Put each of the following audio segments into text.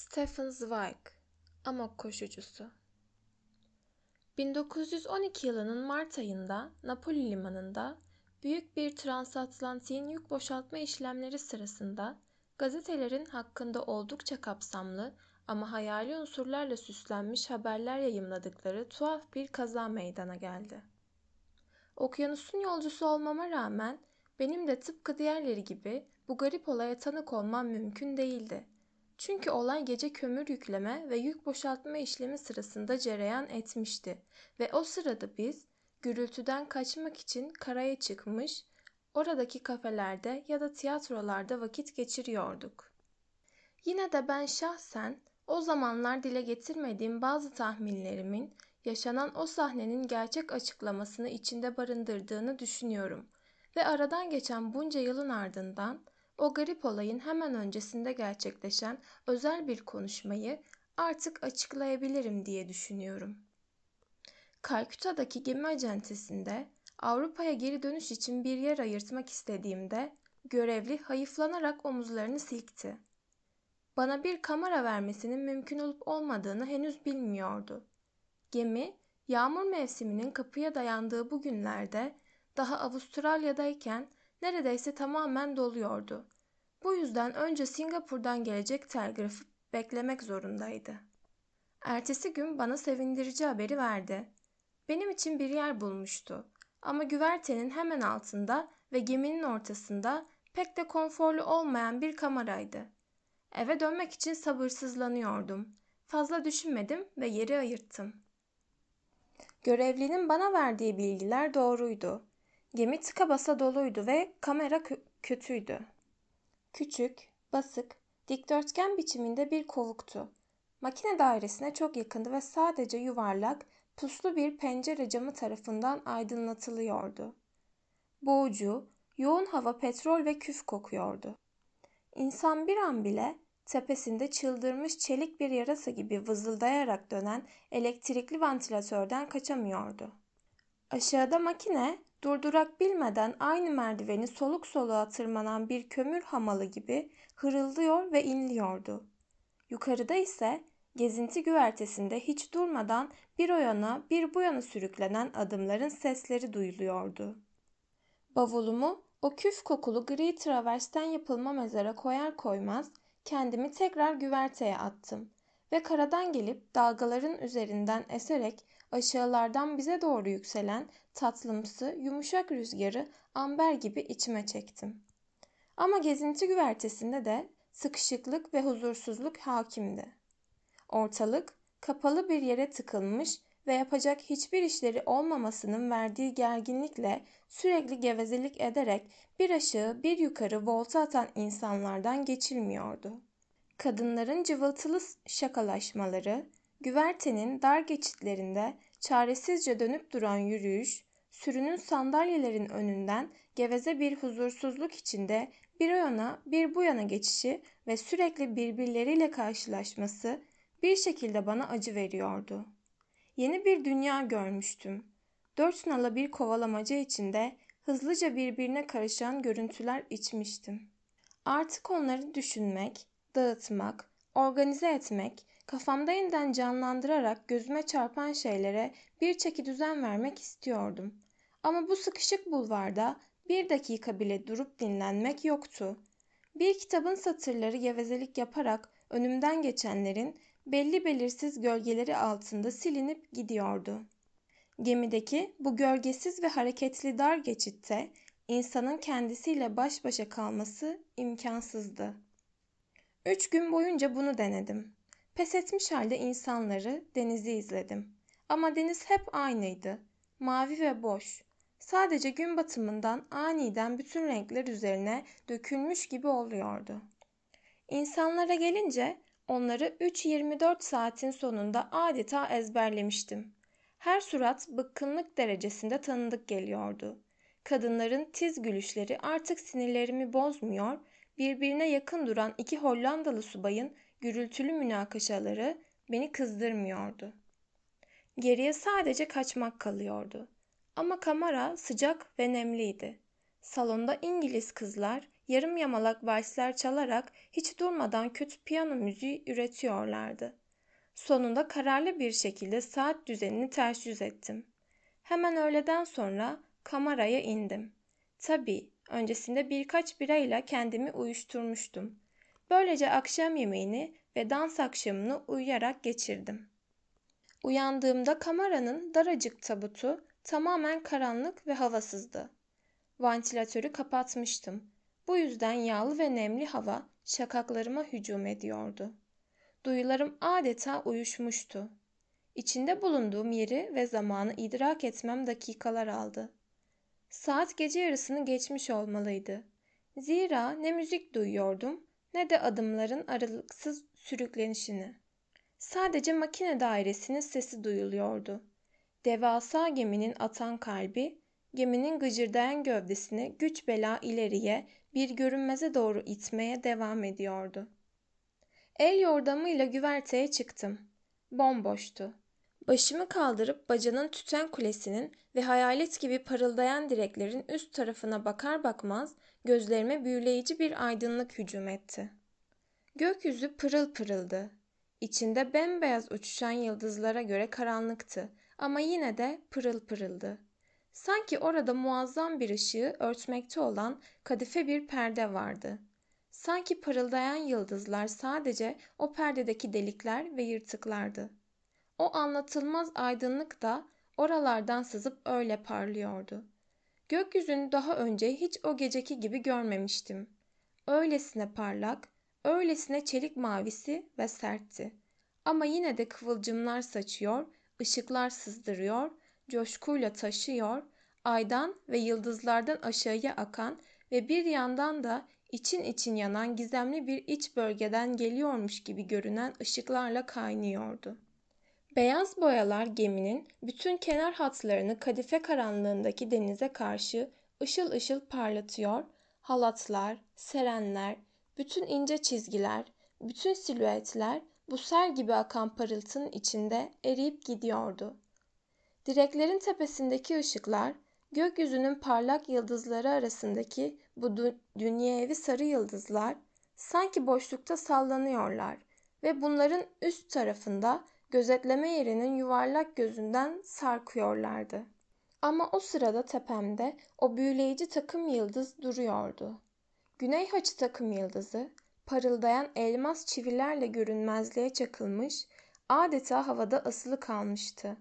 Stefan Zweig, Amok Koşucusu 1912 yılının Mart ayında Napoli limanında büyük bir transatlantiğin yük boşaltma işlemleri sırasında gazetelerin hakkında oldukça kapsamlı ama hayali unsurlarla süslenmiş haberler yayımladıkları tuhaf bir kaza meydana geldi. Okyanusun yolcusu olmama rağmen benim de tıpkı diğerleri gibi bu garip olaya tanık olmam mümkün değildi. Çünkü olay gece kömür yükleme ve yük boşaltma işlemi sırasında cereyan etmişti ve o sırada biz gürültüden kaçmak için karaya çıkmış, oradaki kafelerde ya da tiyatrolarda vakit geçiriyorduk. Yine de ben şahsen o zamanlar dile getirmediğim bazı tahminlerimin yaşanan o sahnenin gerçek açıklamasını içinde barındırdığını düşünüyorum ve aradan geçen bunca yılın ardından o garip olayın hemen öncesinde gerçekleşen özel bir konuşmayı artık açıklayabilirim diye düşünüyorum. Kalküta'daki gemi acentesinde Avrupa'ya geri dönüş için bir yer ayırtmak istediğimde görevli hayıflanarak omuzlarını silkti. Bana bir kamera vermesinin mümkün olup olmadığını henüz bilmiyordu. Gemi, yağmur mevsiminin kapıya dayandığı bu günlerde daha Avustralya'dayken neredeyse tamamen doluyordu. Bu yüzden önce Singapur'dan gelecek telgrafı beklemek zorundaydı. Ertesi gün bana sevindirici haberi verdi. Benim için bir yer bulmuştu. Ama güvertenin hemen altında ve geminin ortasında pek de konforlu olmayan bir kameraydı. Eve dönmek için sabırsızlanıyordum. Fazla düşünmedim ve yeri ayırttım. Görevlinin bana verdiği bilgiler doğruydu. Gemi tıka basa doluydu ve kamera kö- kötüydü. Küçük, basık, dikdörtgen biçiminde bir kovuktu. Makine dairesine çok yakındı ve sadece yuvarlak, puslu bir pencere camı tarafından aydınlatılıyordu. Boğucu, yoğun hava petrol ve küf kokuyordu. İnsan bir an bile tepesinde çıldırmış çelik bir yarasa gibi vızıldayarak dönen elektrikli vantilatörden kaçamıyordu. Aşağıda makine durdurak bilmeden aynı merdiveni soluk soluğa tırmanan bir kömür hamalı gibi hırıldıyor ve inliyordu. Yukarıda ise gezinti güvertesinde hiç durmadan bir o yana bir bu yana sürüklenen adımların sesleri duyuluyordu. Bavulumu o küf kokulu gri traversten yapılma mezara koyar koymaz kendimi tekrar güverteye attım ve karadan gelip dalgaların üzerinden eserek aşağılardan bize doğru yükselen tatlımsı, yumuşak rüzgarı amber gibi içime çektim. Ama gezinti güvertesinde de sıkışıklık ve huzursuzluk hakimdi. Ortalık kapalı bir yere tıkılmış ve yapacak hiçbir işleri olmamasının verdiği gerginlikle sürekli gevezelik ederek bir aşağı bir yukarı volta atan insanlardan geçilmiyordu. Kadınların cıvıltılı şakalaşmaları, güvertenin dar geçitlerinde çaresizce dönüp duran yürüyüş, sürünün sandalyelerin önünden geveze bir huzursuzluk içinde bir yana bir bu yana geçişi ve sürekli birbirleriyle karşılaşması bir şekilde bana acı veriyordu. Yeni bir dünya görmüştüm. Dört nala bir kovalamaca içinde hızlıca birbirine karışan görüntüler içmiştim. Artık onları düşünmek, dağıtmak, organize etmek, kafamda yeniden canlandırarak gözüme çarpan şeylere bir çeki düzen vermek istiyordum. Ama bu sıkışık bulvarda bir dakika bile durup dinlenmek yoktu. Bir kitabın satırları gevezelik yaparak önümden geçenlerin belli belirsiz gölgeleri altında silinip gidiyordu. Gemideki bu gölgesiz ve hareketli dar geçitte insanın kendisiyle baş başa kalması imkansızdı. Üç gün boyunca bunu denedim. Pes etmiş halde insanları, denizi izledim. Ama deniz hep aynıydı. Mavi ve boş. Sadece gün batımından aniden bütün renkler üzerine dökülmüş gibi oluyordu. İnsanlara gelince onları 3-24 saatin sonunda adeta ezberlemiştim. Her surat bıkkınlık derecesinde tanıdık geliyordu. Kadınların tiz gülüşleri artık sinirlerimi bozmuyor, birbirine yakın duran iki Hollandalı subayın gürültülü münakaşaları beni kızdırmıyordu. Geriye sadece kaçmak kalıyordu. Ama kamera sıcak ve nemliydi. Salonda İngiliz kızlar yarım yamalak valsler çalarak hiç durmadan kötü piyano müziği üretiyorlardı. Sonunda kararlı bir şekilde saat düzenini ters yüz ettim. Hemen öğleden sonra kameraya indim. Tabii öncesinde birkaç birayla kendimi uyuşturmuştum. Böylece akşam yemeğini ve dans akşamını uyuyarak geçirdim. Uyandığımda kameranın daracık tabutu tamamen karanlık ve havasızdı. Vantilatörü kapatmıştım. Bu yüzden yağlı ve nemli hava şakaklarıma hücum ediyordu. Duyularım adeta uyuşmuştu. İçinde bulunduğum yeri ve zamanı idrak etmem dakikalar aldı. Saat gece yarısını geçmiş olmalıydı. Zira ne müzik duyuyordum ne de adımların aralıksız sürüklenişini. Sadece makine dairesinin sesi duyuluyordu. Devasa geminin atan kalbi, geminin gıcırdayan gövdesini güç bela ileriye bir görünmeze doğru itmeye devam ediyordu. El yordamıyla güverteye çıktım. Bomboştu. Başımı kaldırıp bacanın tüten kulesinin ve hayalet gibi parıldayan direklerin üst tarafına bakar bakmaz gözlerime büyüleyici bir aydınlık hücum etti. Gökyüzü pırıl pırıldı. İçinde bembeyaz uçuşan yıldızlara göre karanlıktı ama yine de pırıl pırıldı. Sanki orada muazzam bir ışığı örtmekte olan kadife bir perde vardı. Sanki parıldayan yıldızlar sadece o perdedeki delikler ve yırtıklardı. O anlatılmaz aydınlık da oralardan sızıp öyle parlıyordu. Gökyüzünü daha önce hiç o geceki gibi görmemiştim. Öylesine parlak, öylesine çelik mavisi ve sertti. Ama yine de kıvılcımlar saçıyor, ışıklar sızdırıyor, coşkuyla taşıyor, aydan ve yıldızlardan aşağıya akan ve bir yandan da için için yanan gizemli bir iç bölgeden geliyormuş gibi görünen ışıklarla kaynıyordu. Beyaz boyalar geminin bütün kenar hatlarını kadife karanlığındaki denize karşı ışıl ışıl parlatıyor, halatlar, serenler, bütün ince çizgiler, bütün silüetler bu sel gibi akan parıltının içinde eriyip gidiyordu. Direklerin tepesindeki ışıklar, gökyüzünün parlak yıldızları arasındaki bu dünyevi sarı yıldızlar sanki boşlukta sallanıyorlar ve bunların üst tarafında gözetleme yerinin yuvarlak gözünden sarkıyorlardı. Ama o sırada tepemde o büyüleyici takım yıldız duruyordu. Güney haçı takım yıldızı, parıldayan elmas çivilerle görünmezliğe çakılmış, adeta havada asılı kalmıştı.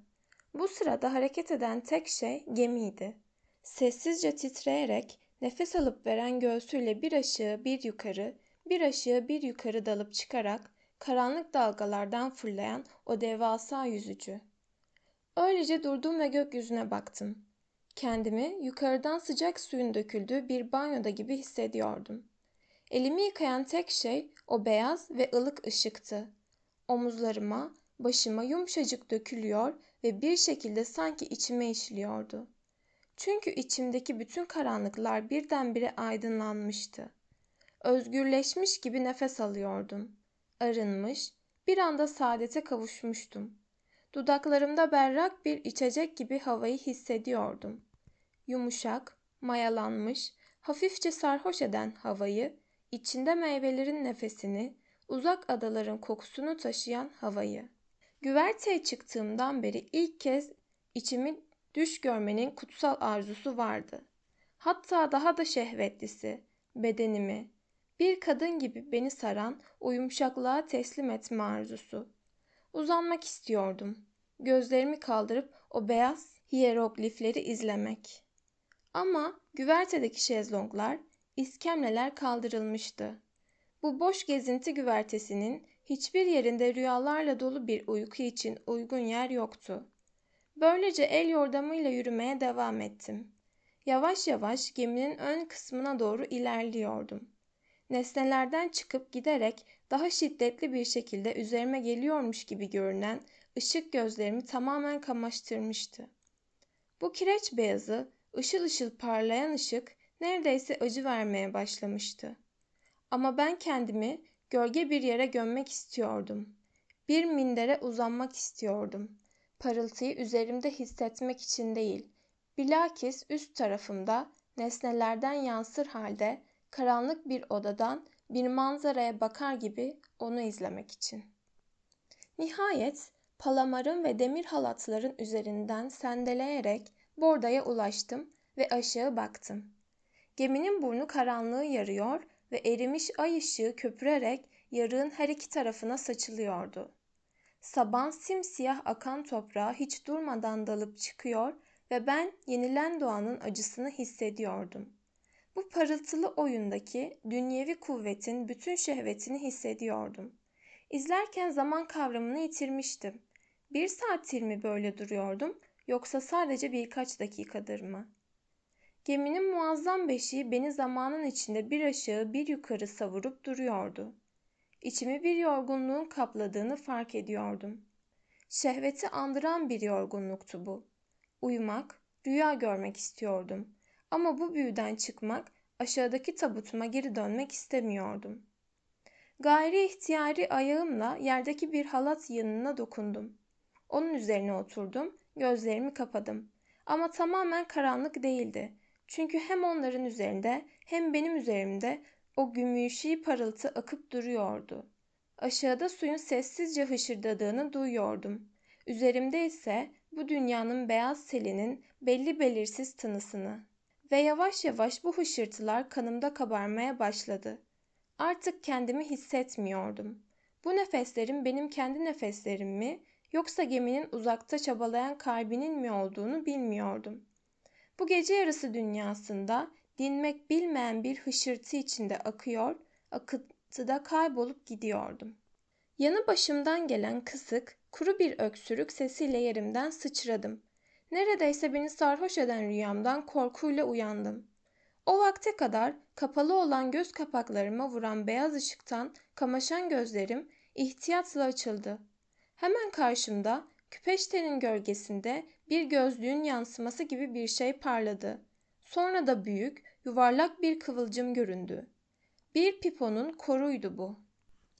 Bu sırada hareket eden tek şey gemiydi. Sessizce titreyerek nefes alıp veren göğsüyle bir aşağı bir yukarı, bir aşağı bir yukarı dalıp çıkarak karanlık dalgalardan fırlayan o devasa yüzücü. Öylece durdum ve gökyüzüne baktım. Kendimi yukarıdan sıcak suyun döküldüğü bir banyoda gibi hissediyordum. Elimi yıkayan tek şey o beyaz ve ılık ışıktı. Omuzlarıma, başıma yumuşacık dökülüyor ve bir şekilde sanki içime işliyordu. Çünkü içimdeki bütün karanlıklar birdenbire aydınlanmıştı. Özgürleşmiş gibi nefes alıyordum arınmış, bir anda saadete kavuşmuştum. Dudaklarımda berrak bir içecek gibi havayı hissediyordum. Yumuşak, mayalanmış, hafifçe sarhoş eden havayı, içinde meyvelerin nefesini, uzak adaların kokusunu taşıyan havayı. Güverteye çıktığımdan beri ilk kez içimi düş görmenin kutsal arzusu vardı. Hatta daha da şehvetlisi, bedenimi, bir kadın gibi beni saran o yumuşaklığa teslim etme arzusu. Uzanmak istiyordum. Gözlerimi kaldırıp o beyaz hieroglifleri izlemek. Ama güvertedeki şezlonglar, iskemleler kaldırılmıştı. Bu boş gezinti güvertesinin hiçbir yerinde rüyalarla dolu bir uyku için uygun yer yoktu. Böylece el yordamıyla yürümeye devam ettim. Yavaş yavaş geminin ön kısmına doğru ilerliyordum nesnelerden çıkıp giderek daha şiddetli bir şekilde üzerime geliyormuş gibi görünen ışık gözlerimi tamamen kamaştırmıştı. Bu kireç beyazı, ışıl ışıl parlayan ışık neredeyse acı vermeye başlamıştı. Ama ben kendimi gölge bir yere gömmek istiyordum. Bir mindere uzanmak istiyordum. Parıltıyı üzerimde hissetmek için değil, bilakis üst tarafımda nesnelerden yansır halde karanlık bir odadan bir manzaraya bakar gibi onu izlemek için. Nihayet palamarın ve demir halatların üzerinden sendeleyerek bordaya ulaştım ve aşağı baktım. Geminin burnu karanlığı yarıyor ve erimiş ay ışığı köpürerek yarığın her iki tarafına saçılıyordu. Saban simsiyah akan toprağa hiç durmadan dalıp çıkıyor ve ben yenilen doğanın acısını hissediyordum. Bu parıltılı oyundaki dünyevi kuvvetin bütün şehvetini hissediyordum. İzlerken zaman kavramını yitirmiştim. Bir saattir mi böyle duruyordum yoksa sadece birkaç dakikadır mı? Geminin muazzam beşiği beni zamanın içinde bir aşağı bir yukarı savurup duruyordu. İçimi bir yorgunluğun kapladığını fark ediyordum. Şehveti andıran bir yorgunluktu bu. Uyumak, rüya görmek istiyordum. Ama bu büyüden çıkmak, aşağıdaki tabutuma geri dönmek istemiyordum. Gayri ihtiyari ayağımla yerdeki bir halat yanına dokundum. Onun üzerine oturdum, gözlerimi kapadım. Ama tamamen karanlık değildi. Çünkü hem onların üzerinde hem benim üzerimde o gümüşi parıltı akıp duruyordu. Aşağıda suyun sessizce hışırdadığını duyuyordum. Üzerimde ise bu dünyanın beyaz selinin belli belirsiz tınısını. Ve yavaş yavaş bu hışırtılar kanımda kabarmaya başladı. Artık kendimi hissetmiyordum. Bu nefeslerin benim kendi nefeslerim mi yoksa geminin uzakta çabalayan kalbinin mi olduğunu bilmiyordum. Bu gece yarısı dünyasında dinmek bilmeyen bir hışırtı içinde akıyor, akıntıda kaybolup gidiyordum. Yanı başımdan gelen kısık, kuru bir öksürük sesiyle yerimden sıçradım. Neredeyse beni sarhoş eden rüyamdan korkuyla uyandım. O vakte kadar kapalı olan göz kapaklarıma vuran beyaz ışıktan kamaşan gözlerim ihtiyatla açıldı. Hemen karşımda küpeştenin gölgesinde bir gözlüğün yansıması gibi bir şey parladı. Sonra da büyük, yuvarlak bir kıvılcım göründü. Bir piponun koruydu bu.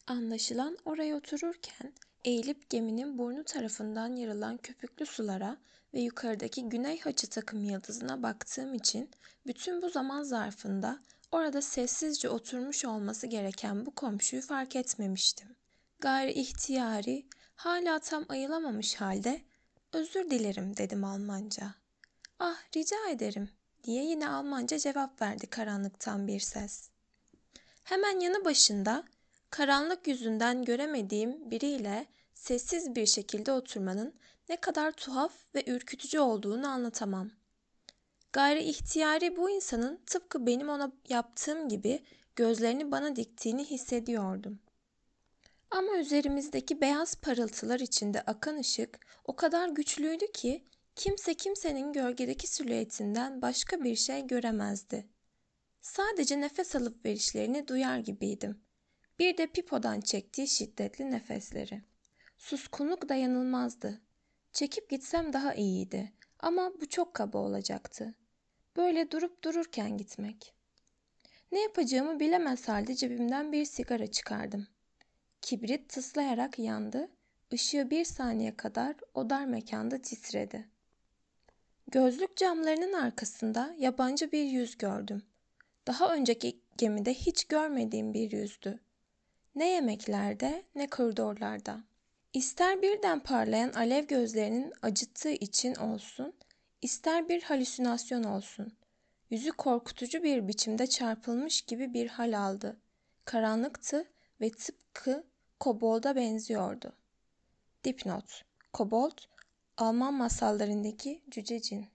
Anlaşılan oraya otururken eğilip geminin burnu tarafından yarılan köpüklü sulara ve yukarıdaki güney haçı takım yıldızına baktığım için bütün bu zaman zarfında orada sessizce oturmuş olması gereken bu komşuyu fark etmemiştim. Gayri ihtiyari, hala tam ayılamamış halde özür dilerim dedim Almanca. Ah rica ederim diye yine Almanca cevap verdi karanlıktan bir ses. Hemen yanı başında karanlık yüzünden göremediğim biriyle sessiz bir şekilde oturmanın ne kadar tuhaf ve ürkütücü olduğunu anlatamam. Gayri ihtiyari bu insanın tıpkı benim ona yaptığım gibi gözlerini bana diktiğini hissediyordum. Ama üzerimizdeki beyaz parıltılar içinde akan ışık o kadar güçlüydü ki kimse kimsenin gölgedeki silüetinden başka bir şey göremezdi. Sadece nefes alıp verişlerini duyar gibiydim. Bir de pipodan çektiği şiddetli nefesleri. Suskunluk dayanılmazdı. Çekip gitsem daha iyiydi ama bu çok kaba olacaktı. Böyle durup dururken gitmek. Ne yapacağımı bilemez halde cebimden bir sigara çıkardım. Kibrit tıslayarak yandı, ışığı bir saniye kadar o dar mekanda titredi. Gözlük camlarının arkasında yabancı bir yüz gördüm. Daha önceki gemide hiç görmediğim bir yüzdü. Ne yemeklerde ne koridorlarda. İster birden parlayan alev gözlerinin acıttığı için olsun, ister bir halüsinasyon olsun. Yüzü korkutucu bir biçimde çarpılmış gibi bir hal aldı. Karanlıktı ve tıpkı kobolda benziyordu. Dipnot Kobold, Alman masallarındaki cüce cin.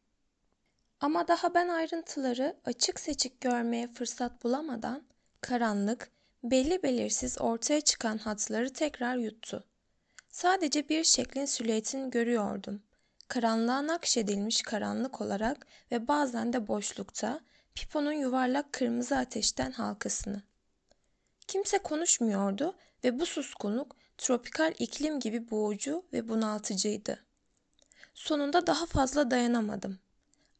Ama daha ben ayrıntıları açık seçik görmeye fırsat bulamadan karanlık, belli belirsiz ortaya çıkan hatları tekrar yuttu. Sadece bir şeklin silüetini görüyordum. Karanlığa nakşedilmiş karanlık olarak ve bazen de boşlukta piponun yuvarlak kırmızı ateşten halkasını. Kimse konuşmuyordu ve bu suskunluk tropikal iklim gibi boğucu ve bunaltıcıydı. Sonunda daha fazla dayanamadım.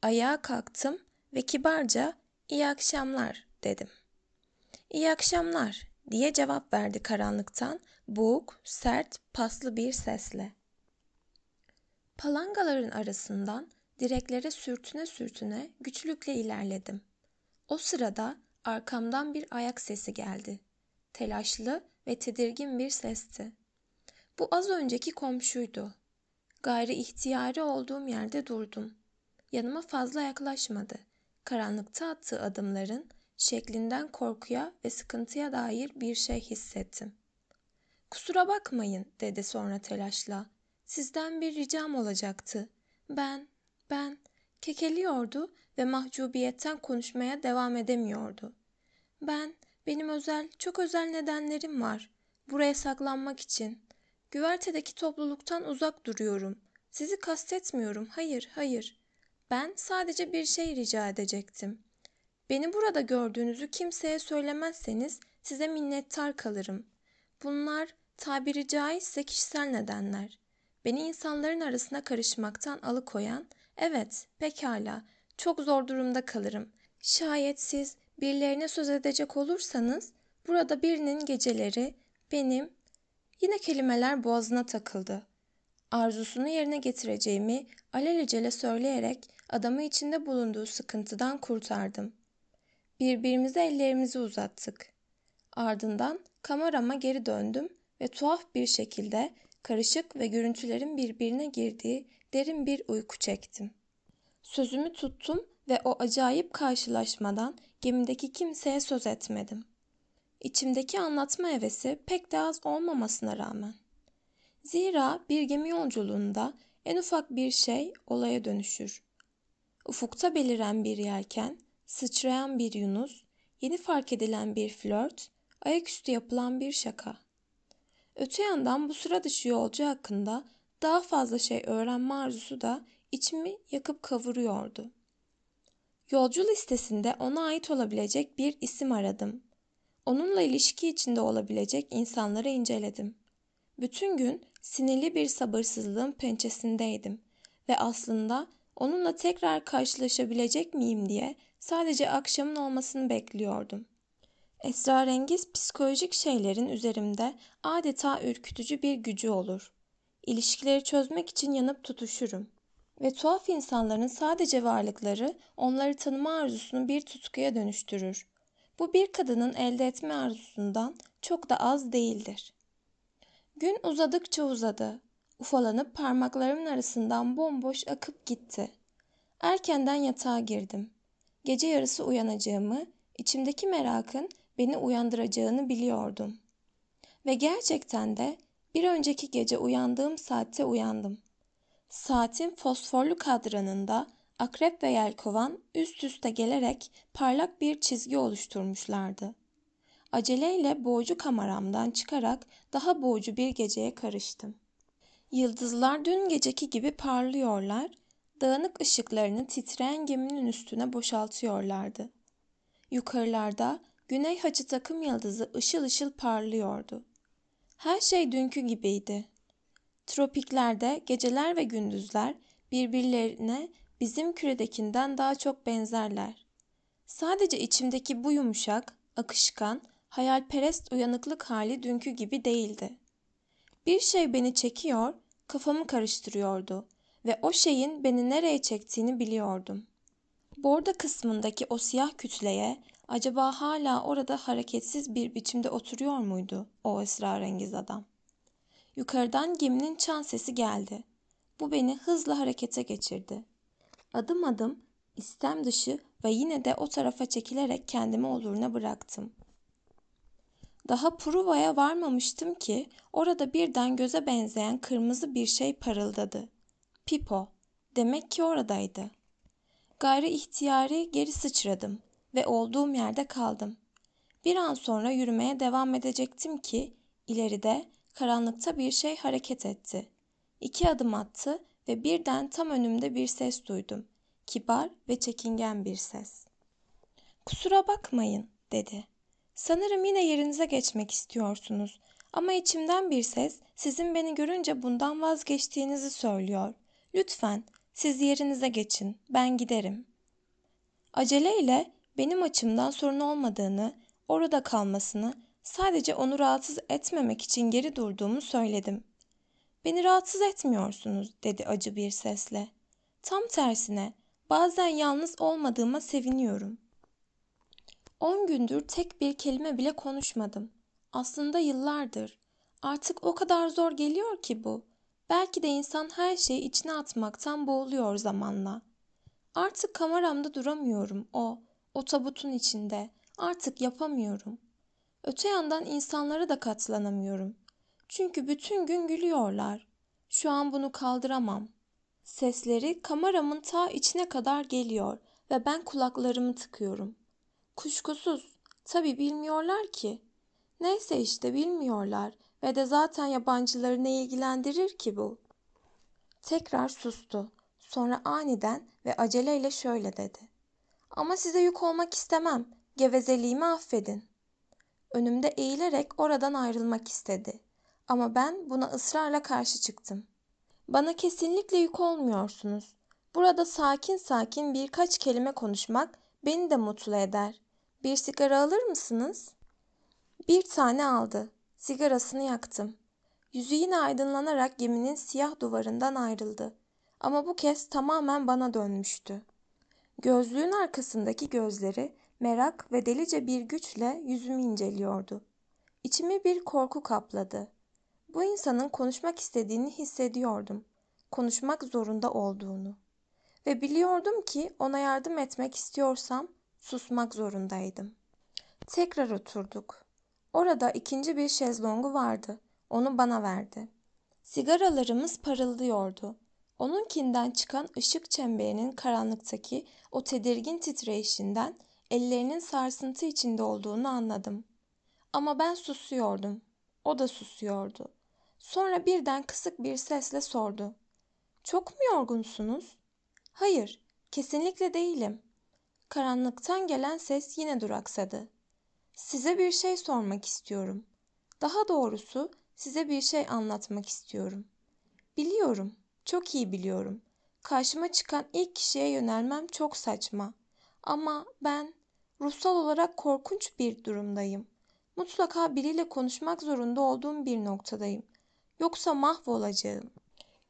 Ayağa kalktım ve kibarca iyi akşamlar dedim. İyi akşamlar diye cevap verdi karanlıktan boğuk, sert, paslı bir sesle. Palangaların arasından direklere sürtüne sürtüne güçlükle ilerledim. O sırada arkamdan bir ayak sesi geldi. Telaşlı ve tedirgin bir sesti. Bu az önceki komşuydu. Gayri ihtiyari olduğum yerde durdum. Yanıma fazla yaklaşmadı. Karanlıkta attığı adımların şeklinden korkuya ve sıkıntıya dair bir şey hissettim. Kusura bakmayın dedi sonra telaşla. Sizden bir ricam olacaktı. Ben, ben kekeliyordu ve mahcubiyetten konuşmaya devam edemiyordu. Ben, benim özel, çok özel nedenlerim var. Buraya saklanmak için. Güvertedeki topluluktan uzak duruyorum. Sizi kastetmiyorum. Hayır, hayır. Ben sadece bir şey rica edecektim. Beni burada gördüğünüzü kimseye söylemezseniz size minnettar kalırım. Bunlar tabiri caizse kişisel nedenler. Beni insanların arasına karışmaktan alıkoyan, evet pekala çok zor durumda kalırım. Şayet siz birilerine söz edecek olursanız burada birinin geceleri benim yine kelimeler boğazına takıldı. Arzusunu yerine getireceğimi alelacele söyleyerek adamı içinde bulunduğu sıkıntıdan kurtardım. Birbirimize ellerimizi uzattık. Ardından kamerama geri döndüm ve tuhaf bir şekilde karışık ve görüntülerin birbirine girdiği derin bir uyku çektim. Sözümü tuttum ve o acayip karşılaşmadan gemideki kimseye söz etmedim. İçimdeki anlatma hevesi pek de az olmamasına rağmen. Zira bir gemi yolculuğunda en ufak bir şey olaya dönüşür. Ufukta beliren bir yelken, sıçrayan bir yunus, yeni fark edilen bir flört, ayaküstü yapılan bir şaka. Öte yandan bu sıra dışı yolcu hakkında daha fazla şey öğrenme arzusu da içimi yakıp kavuruyordu. Yolcu listesinde ona ait olabilecek bir isim aradım. Onunla ilişki içinde olabilecek insanları inceledim. Bütün gün sinirli bir sabırsızlığın pençesindeydim ve aslında onunla tekrar karşılaşabilecek miyim diye sadece akşamın olmasını bekliyordum. Esrarengiz psikolojik şeylerin üzerimde adeta ürkütücü bir gücü olur. İlişkileri çözmek için yanıp tutuşurum. Ve tuhaf insanların sadece varlıkları onları tanıma arzusunu bir tutkuya dönüştürür. Bu bir kadının elde etme arzusundan çok da az değildir. Gün uzadıkça uzadı. Ufalanıp parmaklarımın arasından bomboş akıp gitti. Erkenden yatağa girdim. Gece yarısı uyanacağımı, içimdeki merakın beni uyandıracağını biliyordum. Ve gerçekten de bir önceki gece uyandığım saatte uyandım. Saatin fosforlu kadranında akrep ve yelkovan üst üste gelerek parlak bir çizgi oluşturmuşlardı. Aceleyle boğucu kameramdan çıkarak daha boğucu bir geceye karıştım. Yıldızlar dün geceki gibi parlıyorlar, dağınık ışıklarını titreyen geminin üstüne boşaltıyorlardı. Yukarılarda Güney Hacı takım yıldızı ışıl ışıl parlıyordu. Her şey dünkü gibiydi. Tropiklerde geceler ve gündüzler birbirlerine bizim küredekinden daha çok benzerler. Sadece içimdeki bu yumuşak, akışkan, hayalperest uyanıklık hali dünkü gibi değildi. Bir şey beni çekiyor, kafamı karıştırıyordu ve o şeyin beni nereye çektiğini biliyordum. Borda kısmındaki o siyah kütleye acaba hala orada hareketsiz bir biçimde oturuyor muydu o esrarengiz adam? Yukarıdan geminin çan sesi geldi. Bu beni hızla harekete geçirdi. Adım adım istem dışı ve yine de o tarafa çekilerek kendimi oluruna bıraktım. Daha Pruva'ya varmamıştım ki orada birden göze benzeyen kırmızı bir şey parıldadı. Pipo. Demek ki oradaydı. Gayri ihtiyari geri sıçradım ve olduğum yerde kaldım. Bir an sonra yürümeye devam edecektim ki ileride karanlıkta bir şey hareket etti. İki adım attı ve birden tam önümde bir ses duydum. Kibar ve çekingen bir ses. Kusura bakmayın dedi. Sanırım yine yerinize geçmek istiyorsunuz ama içimden bir ses sizin beni görünce bundan vazgeçtiğinizi söylüyor. Lütfen siz yerinize geçin, ben giderim. Aceleyle benim açımdan sorun olmadığını, orada kalmasını, sadece onu rahatsız etmemek için geri durduğumu söyledim. Beni rahatsız etmiyorsunuz dedi acı bir sesle. Tam tersine bazen yalnız olmadığıma seviniyorum. On gündür tek bir kelime bile konuşmadım. Aslında yıllardır. Artık o kadar zor geliyor ki bu. Belki de insan her şeyi içine atmaktan boğuluyor zamanla. Artık kameramda duramıyorum o, o tabutun içinde. Artık yapamıyorum. Öte yandan insanlara da katlanamıyorum. Çünkü bütün gün gülüyorlar. Şu an bunu kaldıramam. Sesleri kameramın ta içine kadar geliyor ve ben kulaklarımı tıkıyorum. Kuşkusuz, tabii bilmiyorlar ki. Neyse işte bilmiyorlar ve de zaten yabancıları ne ilgilendirir ki bu? Tekrar sustu. Sonra aniden ve aceleyle şöyle dedi. Ama size yük olmak istemem. Gevezeliğimi affedin. Önümde eğilerek oradan ayrılmak istedi. Ama ben buna ısrarla karşı çıktım. Bana kesinlikle yük olmuyorsunuz. Burada sakin sakin birkaç kelime konuşmak beni de mutlu eder. Bir sigara alır mısınız? Bir tane aldı. Sigarasını yaktım. Yüzü yine aydınlanarak geminin siyah duvarından ayrıldı. Ama bu kez tamamen bana dönmüştü. Gözlüğün arkasındaki gözleri merak ve delice bir güçle yüzümü inceliyordu. İçimi bir korku kapladı. Bu insanın konuşmak istediğini hissediyordum. Konuşmak zorunda olduğunu. Ve biliyordum ki ona yardım etmek istiyorsam susmak zorundaydım. Tekrar oturduk. Orada ikinci bir şezlongu vardı. Onu bana verdi. Sigaralarımız parıldıyordu. Onunkinden çıkan ışık çemberinin karanlıktaki o tedirgin titreşinden ellerinin sarsıntı içinde olduğunu anladım. Ama ben susuyordum. O da susuyordu. Sonra birden kısık bir sesle sordu. Çok mu yorgunsunuz? Hayır, kesinlikle değilim. Karanlıktan gelen ses yine duraksadı. Size bir şey sormak istiyorum. Daha doğrusu size bir şey anlatmak istiyorum. Biliyorum, çok iyi biliyorum. Karşıma çıkan ilk kişiye yönelmem çok saçma. Ama ben ruhsal olarak korkunç bir durumdayım. Mutlaka biriyle konuşmak zorunda olduğum bir noktadayım. Yoksa mahvolacağım.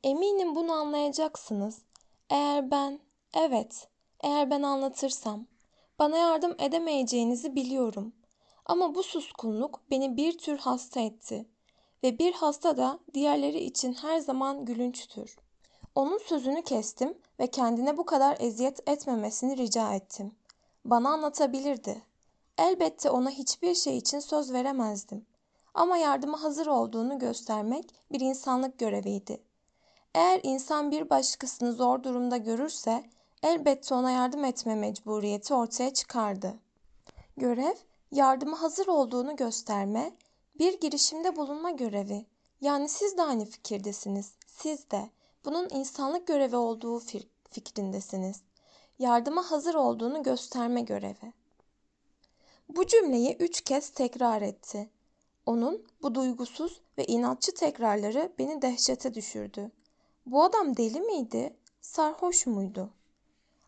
Eminim bunu anlayacaksınız. Eğer ben, evet, eğer ben anlatırsam, bana yardım edemeyeceğinizi biliyorum. Ama bu suskunluk beni bir tür hasta etti. Ve bir hasta da diğerleri için her zaman gülünçtür. Onun sözünü kestim ve kendine bu kadar eziyet etmemesini rica ettim. Bana anlatabilirdi. Elbette ona hiçbir şey için söz veremezdim. Ama yardıma hazır olduğunu göstermek bir insanlık göreviydi. Eğer insan bir başkasını zor durumda görürse elbette ona yardım etme mecburiyeti ortaya çıkardı. Görev, yardıma hazır olduğunu gösterme, bir girişimde bulunma görevi. Yani siz de aynı fikirdesiniz. Siz de. Bunun insanlık görevi olduğu fikrindesiniz. Yardıma hazır olduğunu gösterme görevi. Bu cümleyi üç kez tekrar etti. Onun bu duygusuz ve inatçı tekrarları beni dehşete düşürdü. Bu adam deli miydi? Sarhoş muydu?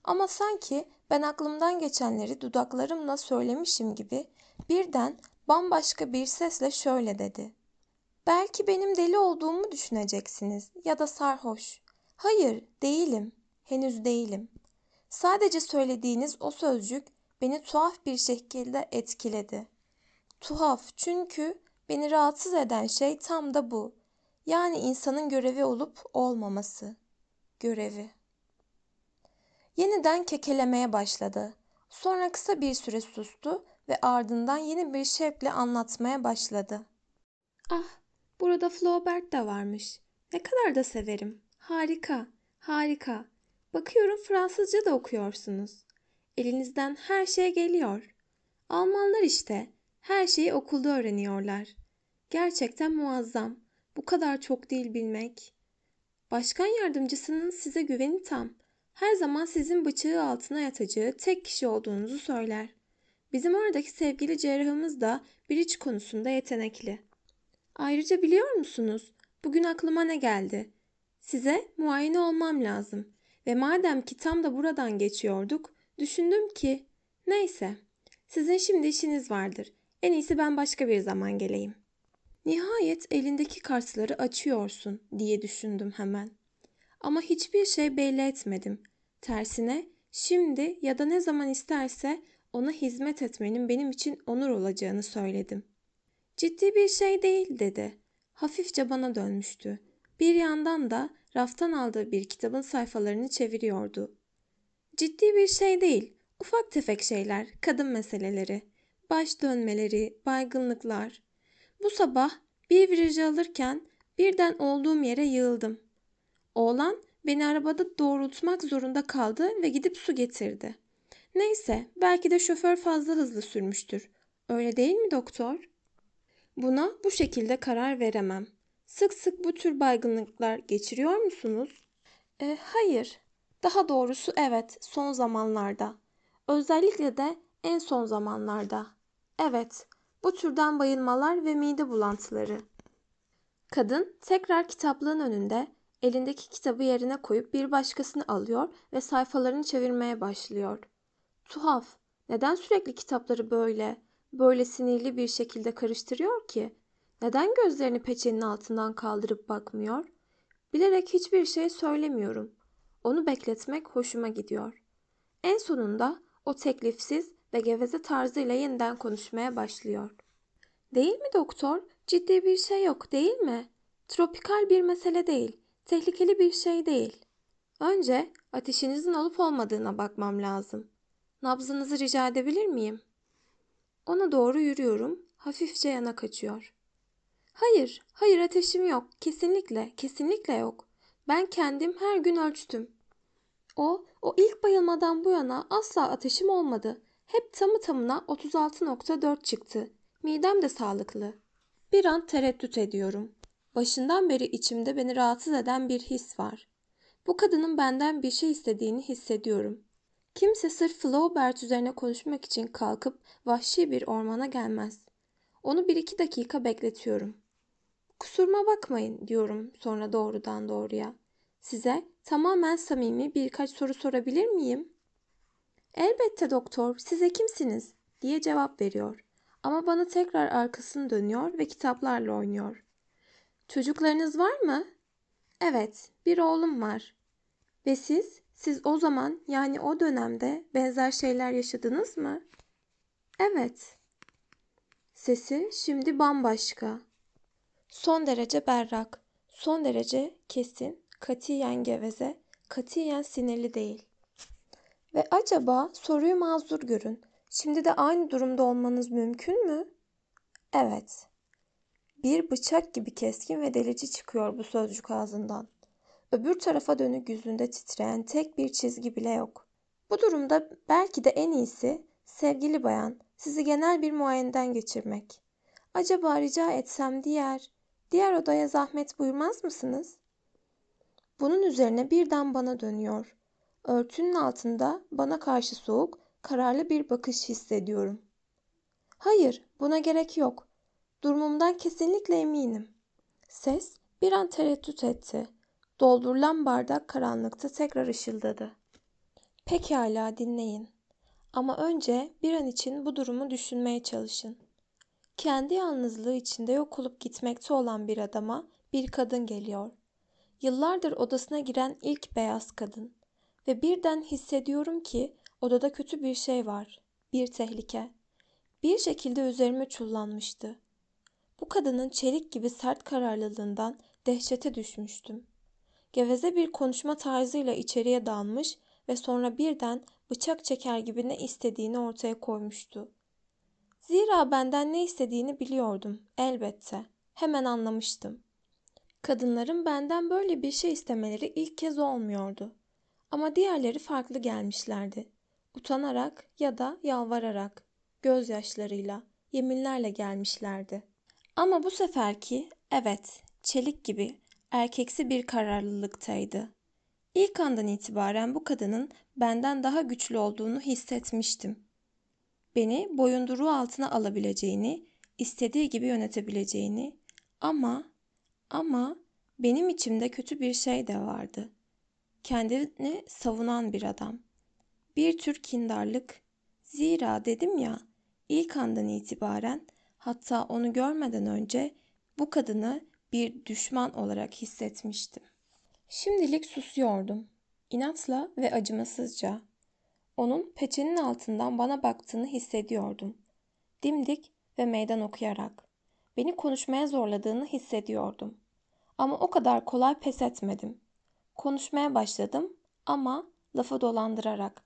Ama sanki ben aklımdan geçenleri dudaklarımla söylemişim gibi birden bambaşka bir sesle şöyle dedi. Belki benim deli olduğumu düşüneceksiniz ya da sarhoş. Hayır, değilim. Henüz değilim. Sadece söylediğiniz o sözcük beni tuhaf bir şekilde etkiledi. Tuhaf çünkü beni rahatsız eden şey tam da bu. Yani insanın görevi olup olmaması. Görevi. Yeniden kekelemeye başladı. Sonra kısa bir süre sustu ve ardından yeni bir şevkle anlatmaya başladı. Ah, burada Flaubert de varmış. Ne kadar da severim. Harika, harika. Bakıyorum Fransızca da okuyorsunuz. Elinizden her şey geliyor. Almanlar işte her şeyi okulda öğreniyorlar. Gerçekten muazzam. Bu kadar çok dil bilmek. Başkan yardımcısının size güveni tam. Her zaman sizin bıçağı altına yatacağı tek kişi olduğunuzu söyler. Bizim oradaki sevgili cerrahımız da iç konusunda yetenekli. Ayrıca biliyor musunuz? Bugün aklıma ne geldi? Size muayene olmam lazım. Ve madem ki tam da buradan geçiyorduk, düşündüm ki neyse. Sizin şimdi işiniz vardır. En iyisi ben başka bir zaman geleyim. Nihayet elindeki kartları açıyorsun diye düşündüm hemen. Ama hiçbir şey belli etmedim. Tersine şimdi ya da ne zaman isterse ona hizmet etmenin benim için onur olacağını söyledim. Ciddi bir şey değil dedi. Hafifçe bana dönmüştü. Bir yandan da raftan aldığı bir kitabın sayfalarını çeviriyordu. Ciddi bir şey değil. Ufak tefek şeyler, kadın meseleleri, baş dönmeleri, baygınlıklar. Bu sabah bir virajı alırken birden olduğum yere yığıldım. Oğlan beni arabada doğrultmak zorunda kaldı ve gidip su getirdi. Neyse, belki de şoför fazla hızlı sürmüştür. Öyle değil mi doktor? Buna bu şekilde karar veremem. Sık sık bu tür baygınlıklar geçiriyor musunuz? E, hayır. Daha doğrusu evet, son zamanlarda. Özellikle de en son zamanlarda. Evet, bu türden bayılmalar ve mide bulantıları. Kadın tekrar kitaplığın önünde elindeki kitabı yerine koyup bir başkasını alıyor ve sayfalarını çevirmeye başlıyor. Tuhaf. Neden sürekli kitapları böyle, böyle sinirli bir şekilde karıştırıyor ki? Neden gözlerini peçenin altından kaldırıp bakmıyor? Bilerek hiçbir şey söylemiyorum. Onu bekletmek hoşuma gidiyor. En sonunda o teklifsiz ve geveze tarzıyla yeniden konuşmaya başlıyor. Değil mi doktor? Ciddi bir şey yok değil mi? Tropikal bir mesele değil. Tehlikeli bir şey değil. Önce ateşinizin olup olmadığına bakmam lazım. Nabzınızı rica edebilir miyim? Ona doğru yürüyorum. Hafifçe yana kaçıyor. Hayır, hayır ateşim yok. Kesinlikle, kesinlikle yok. Ben kendim her gün ölçtüm. O, o ilk bayılmadan bu yana asla ateşim olmadı. Hep tamı tamına 36.4 çıktı. Midem de sağlıklı. Bir an tereddüt ediyorum. Başından beri içimde beni rahatsız eden bir his var. Bu kadının benden bir şey istediğini hissediyorum. Kimse sırf Flaubert üzerine konuşmak için kalkıp vahşi bir ormana gelmez. Onu bir iki dakika bekletiyorum. Kusuruma bakmayın diyorum sonra doğrudan doğruya. Size tamamen samimi birkaç soru sorabilir miyim? Elbette doktor, size kimsiniz? diye cevap veriyor. Ama bana tekrar arkasını dönüyor ve kitaplarla oynuyor. Çocuklarınız var mı? Evet, bir oğlum var. Ve siz, siz o zaman yani o dönemde benzer şeyler yaşadınız mı? Evet. Sesi şimdi bambaşka. Son derece berrak, son derece kesin, katiyen geveze, katiyen sinirli değil. Ve acaba soruyu mazur görün. Şimdi de aynı durumda olmanız mümkün mü? Evet. Bir bıçak gibi keskin ve delici çıkıyor bu sözcük ağzından. Öbür tarafa dönük yüzünde titreyen tek bir çizgi bile yok. Bu durumda belki de en iyisi sevgili bayan sizi genel bir muayeneden geçirmek. Acaba rica etsem diğer, diğer odaya zahmet buyurmaz mısınız? Bunun üzerine birden bana dönüyor. Örtünün altında bana karşı soğuk, kararlı bir bakış hissediyorum. Hayır, buna gerek yok. Durumumdan kesinlikle eminim. Ses bir an tereddüt etti. Doldurulan bardak karanlıkta tekrar ışıldadı. Pekala dinleyin. Ama önce bir an için bu durumu düşünmeye çalışın. Kendi yalnızlığı içinde yok olup gitmekte olan bir adama bir kadın geliyor. Yıllardır odasına giren ilk beyaz kadın. Ve birden hissediyorum ki odada kötü bir şey var. Bir tehlike. Bir şekilde üzerime çullanmıştı. Bu kadının çelik gibi sert kararlılığından dehşete düşmüştüm. Geveze bir konuşma tarzıyla içeriye dalmış ve sonra birden bıçak çeker gibi ne istediğini ortaya koymuştu. Zira benden ne istediğini biliyordum elbette. Hemen anlamıştım. Kadınların benden böyle bir şey istemeleri ilk kez olmuyordu. Ama diğerleri farklı gelmişlerdi. Utanarak ya da yalvararak, gözyaşlarıyla, yeminlerle gelmişlerdi. Ama bu seferki evet, çelik gibi erkeksi bir kararlılıktaydı. İlk andan itibaren bu kadının benden daha güçlü olduğunu hissetmiştim. Beni boyunduruğu altına alabileceğini, istediği gibi yönetebileceğini ama ama benim içimde kötü bir şey de vardı. Kendini savunan bir adam. Bir tür kindarlık. Zira dedim ya, ilk andan itibaren hatta onu görmeden önce bu kadını bir düşman olarak hissetmiştim. Şimdilik susuyordum. İnatla ve acımasızca. Onun peçenin altından bana baktığını hissediyordum. Dimdik ve meydan okuyarak. Beni konuşmaya zorladığını hissediyordum. Ama o kadar kolay pes etmedim. Konuşmaya başladım ama lafı dolandırarak.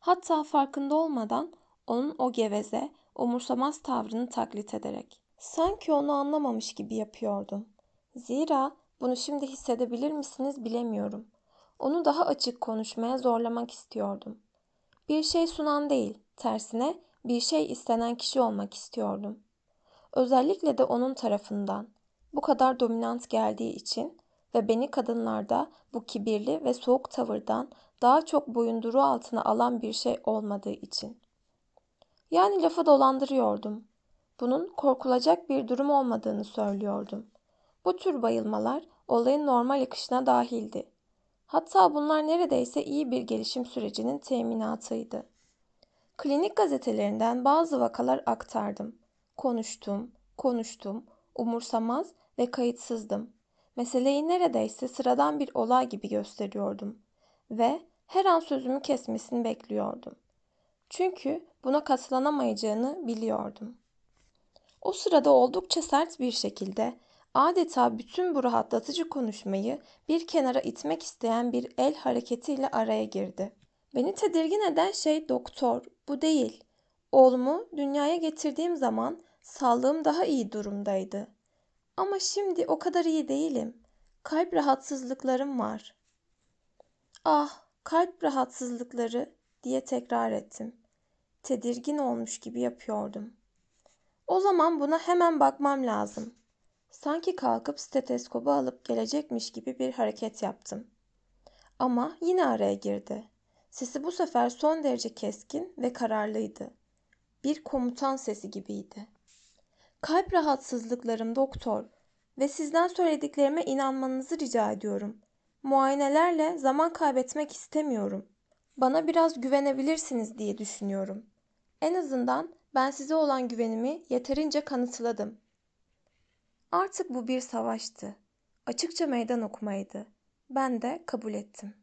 Hatta farkında olmadan onun o geveze, umursamaz tavrını taklit ederek. Sanki onu anlamamış gibi yapıyordum. Zira bunu şimdi hissedebilir misiniz bilemiyorum. Onu daha açık konuşmaya zorlamak istiyordum. Bir şey sunan değil, tersine bir şey istenen kişi olmak istiyordum. Özellikle de onun tarafından. Bu kadar dominant geldiği için ve beni kadınlarda bu kibirli ve soğuk tavırdan daha çok boyunduru altına alan bir şey olmadığı için. Yani lafı dolandırıyordum. Bunun korkulacak bir durum olmadığını söylüyordum. Bu tür bayılmalar olayın normal akışına dahildi. Hatta bunlar neredeyse iyi bir gelişim sürecinin teminatıydı. Klinik gazetelerinden bazı vakalar aktardım. Konuştum, konuştum, umursamaz ve kayıtsızdım. Meseleyi neredeyse sıradan bir olay gibi gösteriyordum ve her an sözümü kesmesini bekliyordum. Çünkü buna katlanamayacağını biliyordum. O sırada oldukça sert bir şekilde adeta bütün bu rahatlatıcı konuşmayı bir kenara itmek isteyen bir el hareketiyle araya girdi. Beni tedirgin eden şey doktor, bu değil. Oğlumu dünyaya getirdiğim zaman sağlığım daha iyi durumdaydı. Ama şimdi o kadar iyi değilim. Kalp rahatsızlıklarım var. Ah, kalp rahatsızlıkları diye tekrar ettim. Tedirgin olmuş gibi yapıyordum. O zaman buna hemen bakmam lazım. Sanki kalkıp stetoskopu alıp gelecekmiş gibi bir hareket yaptım. Ama yine araya girdi. Sesi bu sefer son derece keskin ve kararlıydı. Bir komutan sesi gibiydi. Kalp rahatsızlıklarım doktor ve sizden söylediklerime inanmanızı rica ediyorum. Muayenelerle zaman kaybetmek istemiyorum. Bana biraz güvenebilirsiniz diye düşünüyorum. En azından ben size olan güvenimi yeterince kanıtladım. Artık bu bir savaştı. Açıkça meydan okumaydı. Ben de kabul ettim.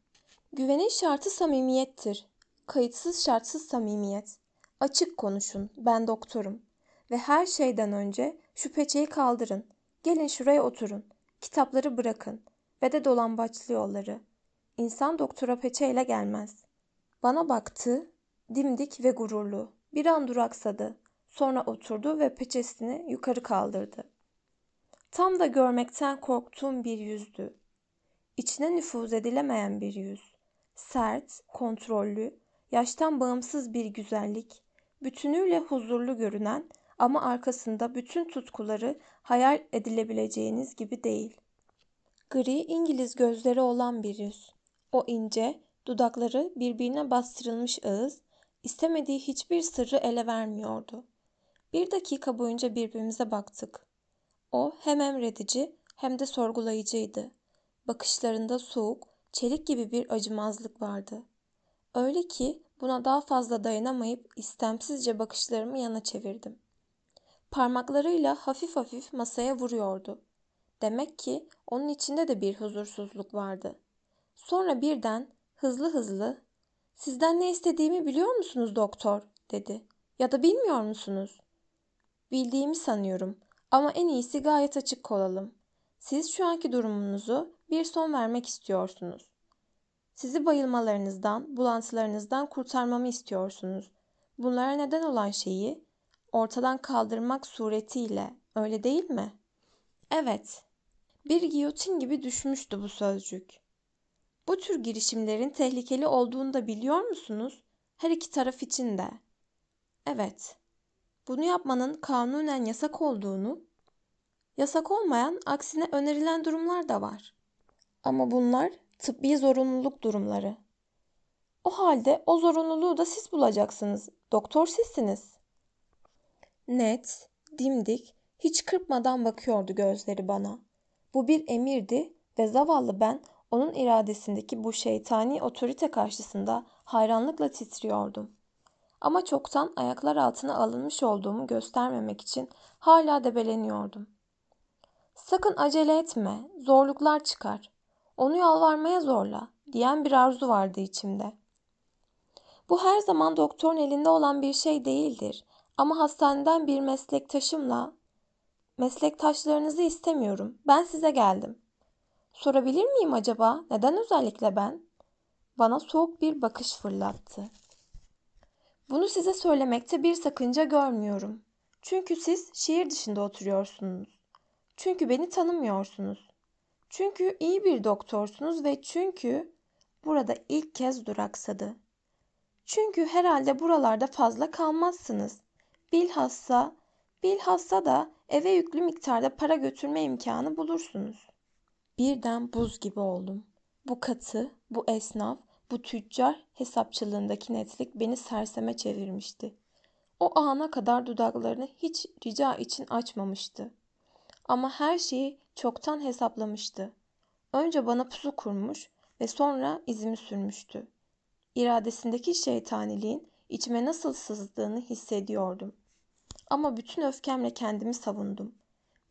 Güvenin şartı samimiyettir. Kayıtsız şartsız samimiyet. Açık konuşun. Ben doktorum. Ve her şeyden önce şu peçeyi kaldırın. Gelin şuraya oturun. Kitapları bırakın. Ve de dolambaçlı yolları. İnsan doktora peçeyle gelmez. Bana baktı, dimdik ve gururlu. Bir an duraksadı. Sonra oturdu ve peçesini yukarı kaldırdı. Tam da görmekten korktuğum bir yüzdü. İçine nüfuz edilemeyen bir yüz. Sert, kontrollü, yaştan bağımsız bir güzellik, bütünüyle huzurlu görünen ama arkasında bütün tutkuları hayal edilebileceğiniz gibi değil. Gri İngiliz gözleri olan bir yüz. O ince, dudakları birbirine bastırılmış ağız, istemediği hiçbir sırrı ele vermiyordu. Bir dakika boyunca birbirimize baktık. O hem emredici hem de sorgulayıcıydı. Bakışlarında soğuk, çelik gibi bir acımazlık vardı. Öyle ki buna daha fazla dayanamayıp istemsizce bakışlarımı yana çevirdim. Parmaklarıyla hafif hafif masaya vuruyordu. Demek ki onun içinde de bir huzursuzluk vardı. Sonra birden hızlı hızlı "Sizden ne istediğimi biliyor musunuz doktor?" dedi. "Ya da bilmiyor musunuz?" "Bildiğimi sanıyorum ama en iyisi gayet açık olalım. Siz şu anki durumunuzu bir son vermek istiyorsunuz. Sizi bayılmalarınızdan, bulantılarınızdan kurtarmamı istiyorsunuz. Bunlara neden olan şeyi ortadan kaldırmak suretiyle, öyle değil mi? Evet. Bir giyotin gibi düşmüştü bu sözcük. Bu tür girişimlerin tehlikeli olduğunu da biliyor musunuz? Her iki taraf için de. Evet. Bunu yapmanın kanunen yasak olduğunu, yasak olmayan aksine önerilen durumlar da var. Ama bunlar tıbbi zorunluluk durumları. O halde o zorunluluğu da siz bulacaksınız. Doktor sizsiniz. Net, dimdik, hiç kırpmadan bakıyordu gözleri bana. Bu bir emirdi ve zavallı ben onun iradesindeki bu şeytani otorite karşısında hayranlıkla titriyordum. Ama çoktan ayaklar altına alınmış olduğumu göstermemek için hala debeleniyordum. Sakın acele etme, zorluklar çıkar. Onu yalvarmaya zorla, diyen bir arzu vardı içimde. Bu her zaman doktorun elinde olan bir şey değildir. Ama hastaneden bir meslektaşımla meslektaşlarınızı istemiyorum. Ben size geldim. Sorabilir miyim acaba neden özellikle ben? Bana soğuk bir bakış fırlattı. Bunu size söylemekte bir sakınca görmüyorum. Çünkü siz şehir dışında oturuyorsunuz. Çünkü beni tanımıyorsunuz. Çünkü iyi bir doktorsunuz ve çünkü burada ilk kez duraksadı. Çünkü herhalde buralarda fazla kalmazsınız. Bilhassa, bilhassa da eve yüklü miktarda para götürme imkanı bulursunuz. Birden buz gibi oldum. Bu katı, bu esnaf, bu tüccar hesapçılığındaki netlik beni serseme çevirmişti. O ana kadar dudaklarını hiç rica için açmamıştı. Ama her şeyi çoktan hesaplamıştı. Önce bana pusu kurmuş ve sonra izimi sürmüştü. İradesindeki şeytaniliğin içime nasıl sızdığını hissediyordum. Ama bütün öfkemle kendimi savundum.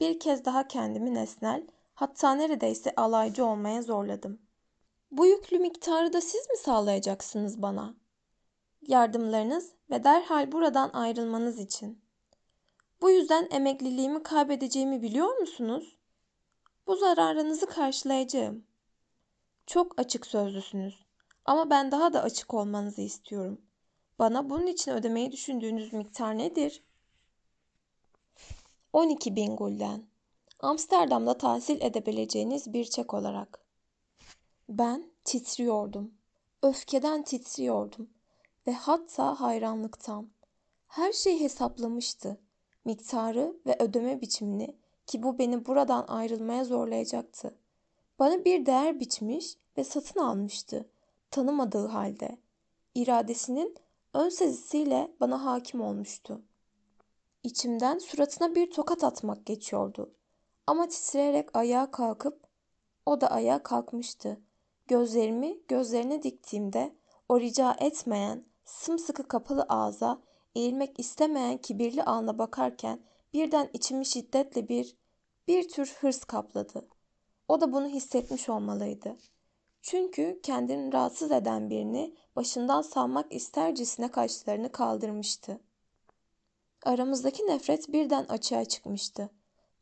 Bir kez daha kendimi nesnel, hatta neredeyse alaycı olmaya zorladım. Bu yüklü miktarı da siz mi sağlayacaksınız bana? Yardımlarınız ve derhal buradan ayrılmanız için. Bu yüzden emekliliğimi kaybedeceğimi biliyor musunuz? Bu zararınızı karşılayacağım. Çok açık sözlüsünüz. Ama ben daha da açık olmanızı istiyorum. Bana bunun için ödemeyi düşündüğünüz miktar nedir? 12 bin gulden. Amsterdam'da tahsil edebileceğiniz bir çek olarak. Ben titriyordum. Öfkeden titriyordum ve hatta hayranlıktan. Her şeyi hesaplamıştı. Miktarı ve ödeme biçimini ki bu beni buradan ayrılmaya zorlayacaktı. Bana bir değer biçmiş ve satın almıştı. Tanımadığı halde. İradesinin ön sezisiyle bana hakim olmuştu. İçimden suratına bir tokat atmak geçiyordu. Ama titreyerek ayağa kalkıp o da ayağa kalkmıştı. Gözlerimi gözlerine diktiğimde o rica etmeyen, sımsıkı kapalı ağza, eğilmek istemeyen kibirli alnına bakarken birden içimi şiddetle bir, bir tür hırs kapladı. O da bunu hissetmiş olmalıydı. Çünkü kendini rahatsız eden birini başından salmak istercesine kaşlarını kaldırmıştı. Aramızdaki nefret birden açığa çıkmıştı.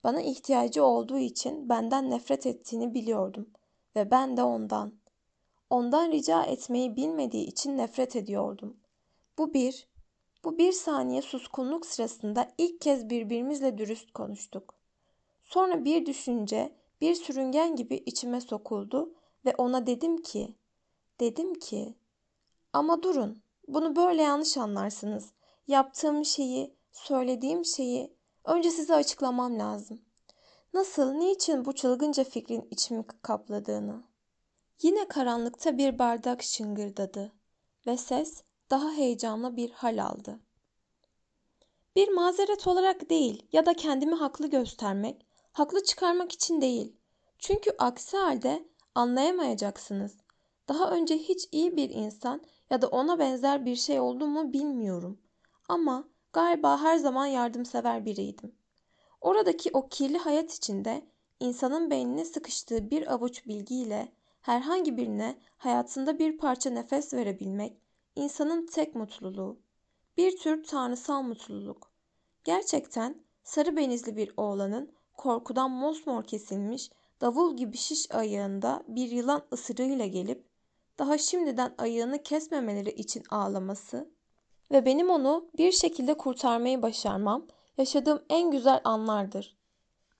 Bana ihtiyacı olduğu için benden nefret ettiğini biliyordum ve ben de ondan. Ondan rica etmeyi bilmediği için nefret ediyordum. Bu bir, bu bir saniye suskunluk sırasında ilk kez birbirimizle dürüst konuştuk. Sonra bir düşünce, bir sürüngen gibi içime sokuldu ve ona dedim ki, dedim ki, ama durun, bunu böyle yanlış anlarsınız. Yaptığım şeyi, söylediğim şeyi önce size açıklamam lazım. Nasıl, niçin bu çılgınca fikrin içimi kapladığını. Yine karanlıkta bir bardak şıngırdadı ve ses daha heyecanlı bir hal aldı. Bir mazeret olarak değil ya da kendimi haklı göstermek, haklı çıkarmak için değil. Çünkü aksi halde anlayamayacaksınız. Daha önce hiç iyi bir insan ya da ona benzer bir şey oldu mu bilmiyorum. Ama galiba her zaman yardımsever biriydim. Oradaki o kirli hayat içinde insanın beynine sıkıştığı bir avuç bilgiyle herhangi birine hayatında bir parça nefes verebilmek insanın tek mutluluğu. Bir tür tanrısal mutluluk. Gerçekten sarı benizli bir oğlanın korkudan mosmor kesilmiş davul gibi şiş ayağında bir yılan ısırığıyla gelip daha şimdiden ayağını kesmemeleri için ağlaması ve benim onu bir şekilde kurtarmayı başarmam yaşadığım en güzel anlardır.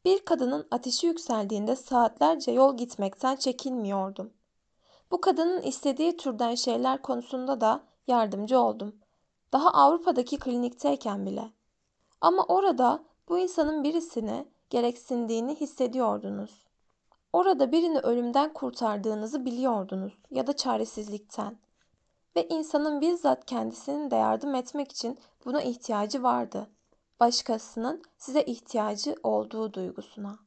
Bir kadının ateşi yükseldiğinde saatlerce yol gitmekten çekinmiyordum. Bu kadının istediği türden şeyler konusunda da yardımcı oldum. Daha Avrupa'daki klinikteyken bile. Ama orada bu insanın birisini gereksindiğini hissediyordunuz. Orada birini ölümden kurtardığınızı biliyordunuz ya da çaresizlikten. Ve insanın bizzat kendisinin de yardım etmek için buna ihtiyacı vardı. Başkasının size ihtiyacı olduğu duygusuna.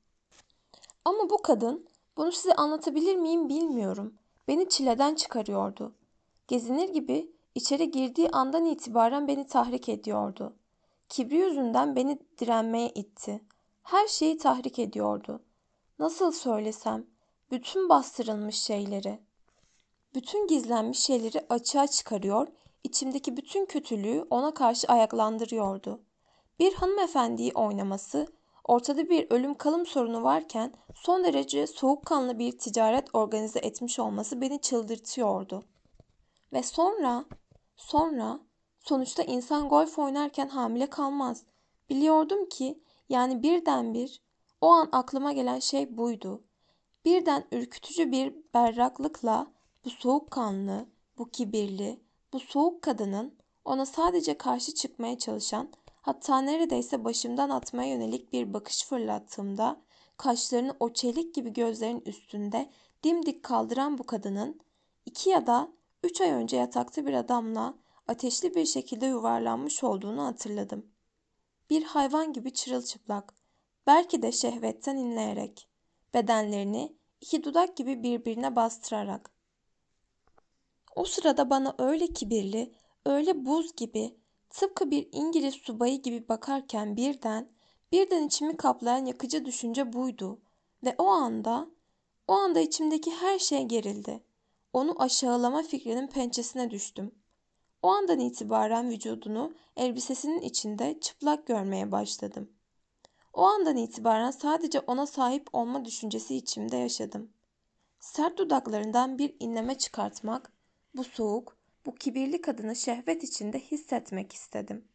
Ama bu kadın, bunu size anlatabilir miyim bilmiyorum. Beni çileden çıkarıyordu. Gezinir gibi içeri girdiği andan itibaren beni tahrik ediyordu. Kibri yüzünden beni direnmeye itti. Her şeyi tahrik ediyordu. Nasıl söylesem, bütün bastırılmış şeyleri, bütün gizlenmiş şeyleri açığa çıkarıyor, içimdeki bütün kötülüğü ona karşı ayaklandırıyordu. Bir hanımefendiyi oynaması, ortada bir ölüm kalım sorunu varken son derece soğukkanlı bir ticaret organize etmiş olması beni çıldırtıyordu. Ve sonra, sonra sonuçta insan golf oynarken hamile kalmaz. Biliyordum ki yani birdenbir o an aklıma gelen şey buydu. Birden ürkütücü bir berraklıkla bu soğukkanlı, bu kibirli, bu soğuk kadının ona sadece karşı çıkmaya çalışan, hatta neredeyse başımdan atmaya yönelik bir bakış fırlattığımda, kaşlarını o çelik gibi gözlerin üstünde dimdik kaldıran bu kadının iki ya da üç ay önce yatakta bir adamla ateşli bir şekilde yuvarlanmış olduğunu hatırladım. Bir hayvan gibi çırılçıplak, belki de şehvetten inleyerek, bedenlerini iki dudak gibi birbirine bastırarak. O sırada bana öyle kibirli, öyle buz gibi, tıpkı bir İngiliz subayı gibi bakarken birden, birden içimi kaplayan yakıcı düşünce buydu. Ve o anda, o anda içimdeki her şey gerildi. Onu aşağılama fikrinin pençesine düştüm. O andan itibaren vücudunu elbisesinin içinde çıplak görmeye başladım. O andan itibaren sadece ona sahip olma düşüncesi içimde yaşadım. Sert dudaklarından bir inleme çıkartmak, bu soğuk, bu kibirli kadını şehvet içinde hissetmek istedim.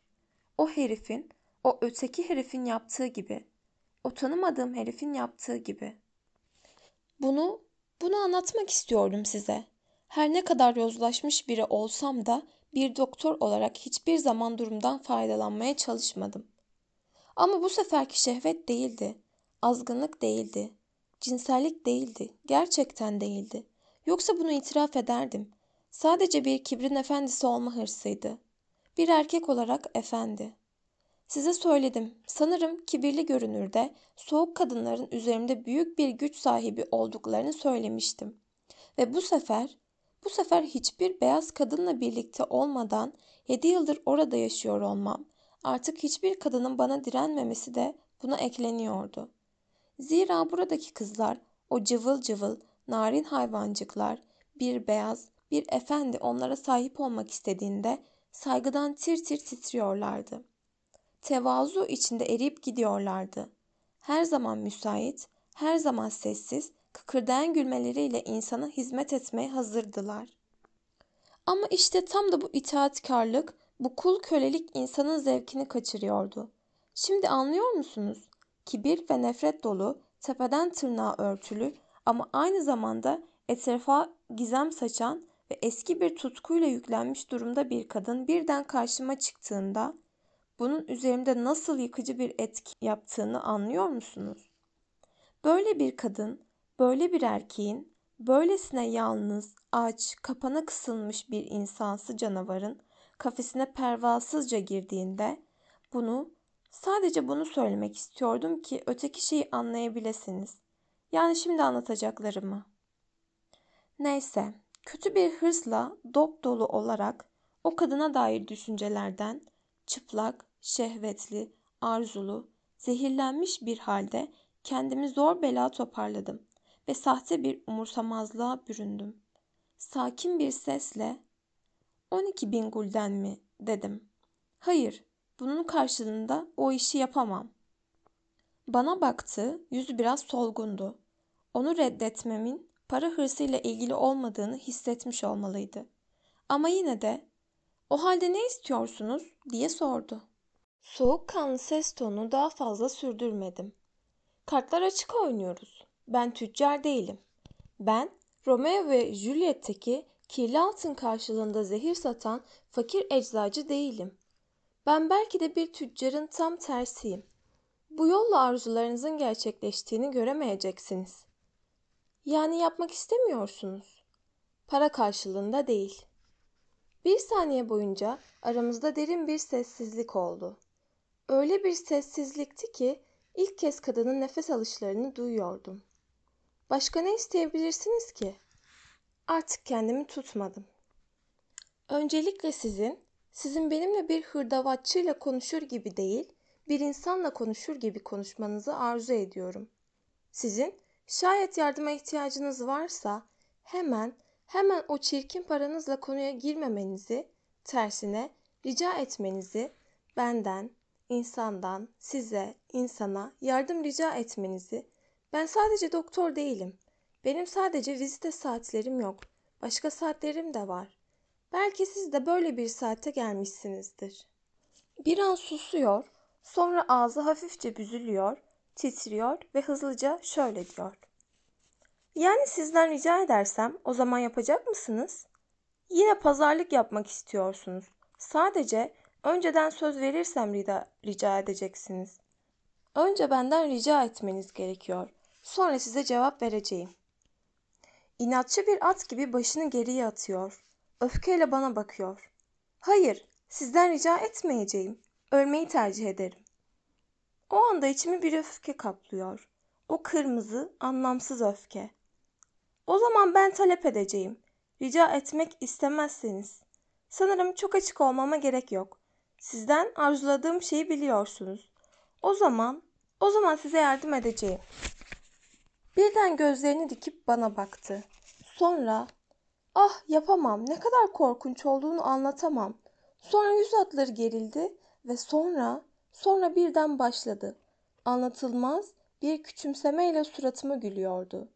O herifin, o öteki herifin yaptığı gibi, o tanımadığım herifin yaptığı gibi. Bunu, bunu anlatmak istiyordum size. Her ne kadar yozlaşmış biri olsam da bir doktor olarak hiçbir zaman durumdan faydalanmaya çalışmadım. Ama bu seferki şehvet değildi, azgınlık değildi, cinsellik değildi, gerçekten değildi. Yoksa bunu itiraf ederdim. Sadece bir kibrin efendisi olma hırsıydı. Bir erkek olarak efendi. Size söyledim. Sanırım kibirli görünürde soğuk kadınların üzerimde büyük bir güç sahibi olduklarını söylemiştim. Ve bu sefer, bu sefer hiçbir beyaz kadınla birlikte olmadan yedi yıldır orada yaşıyor olmam, artık hiçbir kadının bana direnmemesi de buna ekleniyordu. Zira buradaki kızlar, o cıvıl cıvıl, narin hayvancıklar, bir beyaz, bir efendi onlara sahip olmak istediğinde saygıdan tir tir titriyorlardı. Tevazu içinde eriyip gidiyorlardı. Her zaman müsait, her zaman sessiz, kıkırdayan gülmeleriyle insana hizmet etmeye hazırdılar. Ama işte tam da bu itaatkarlık, bu kul kölelik insanın zevkini kaçırıyordu. Şimdi anlıyor musunuz? Kibir ve nefret dolu, tepeden tırnağa örtülü ama aynı zamanda etrafa gizem saçan ve eski bir tutkuyla yüklenmiş durumda bir kadın birden karşıma çıktığında bunun üzerimde nasıl yıkıcı bir etki yaptığını anlıyor musunuz? Böyle bir kadın, böyle bir erkeğin, böylesine yalnız, aç, kapana kısılmış bir insansı canavarın kafesine pervasızca girdiğinde bunu sadece bunu söylemek istiyordum ki öteki şeyi anlayabilesiniz. Yani şimdi anlatacaklarımı. Neyse, kötü bir hırsla dop dolu olarak o kadına dair düşüncelerden çıplak, şehvetli, arzulu, zehirlenmiş bir halde kendimi zor bela toparladım ve sahte bir umursamazlığa büründüm. Sakin bir sesle 12 bin gulden mi dedim. Hayır, bunun karşılığında o işi yapamam. Bana baktı, yüzü biraz solgundu. Onu reddetmemin para hırsıyla ilgili olmadığını hissetmiş olmalıydı. Ama yine de o halde ne istiyorsunuz diye sordu. Soğukkanlı ses tonu daha fazla sürdürmedim. Kartlar açık oynuyoruz. Ben tüccar değilim. Ben Romeo ve Juliet'teki kirli altın karşılığında zehir satan fakir eczacı değilim. Ben belki de bir tüccarın tam tersiyim. Bu yolla arzularınızın gerçekleştiğini göremeyeceksiniz. Yani yapmak istemiyorsunuz. Para karşılığında değil. Bir saniye boyunca aramızda derin bir sessizlik oldu. Öyle bir sessizlikti ki ilk kez kadının nefes alışlarını duyuyordum. Başka ne isteyebilirsiniz ki? Artık kendimi tutmadım. Öncelikle sizin, sizin benimle bir hırdavatçıyla konuşur gibi değil, bir insanla konuşur gibi konuşmanızı arzu ediyorum. Sizin şayet yardıma ihtiyacınız varsa hemen hemen o çirkin paranızla konuya girmemenizi, Tersine rica etmenizi benden, insandan, size, insana yardım rica etmenizi ben sadece doktor değilim. Benim sadece vizite saatlerim yok. Başka saatlerim de var. Belki siz de böyle bir saate gelmişsinizdir. Bir an susuyor, sonra ağzı hafifçe büzülüyor, titriyor ve hızlıca şöyle diyor. Yani sizden rica edersem o zaman yapacak mısınız? Yine pazarlık yapmak istiyorsunuz. Sadece önceden söz verirsem rica, rica edeceksiniz. Önce benden rica etmeniz gerekiyor. Sonra size cevap vereceğim. İnatçı bir at gibi başını geriye atıyor. Öfkeyle bana bakıyor. Hayır, sizden rica etmeyeceğim. Ölmeyi tercih ederim. O anda içimi bir öfke kaplıyor. O kırmızı, anlamsız öfke. O zaman ben talep edeceğim. Rica etmek istemezseniz. Sanırım çok açık olmama gerek yok. Sizden arzuladığım şeyi biliyorsunuz. O zaman, o zaman size yardım edeceğim. Birden gözlerini dikip bana baktı. Sonra, ah yapamam, ne kadar korkunç olduğunu anlatamam. Sonra yüz hatları gerildi ve sonra, sonra birden başladı. Anlatılmaz bir küçümsemeyle suratıma gülüyordu.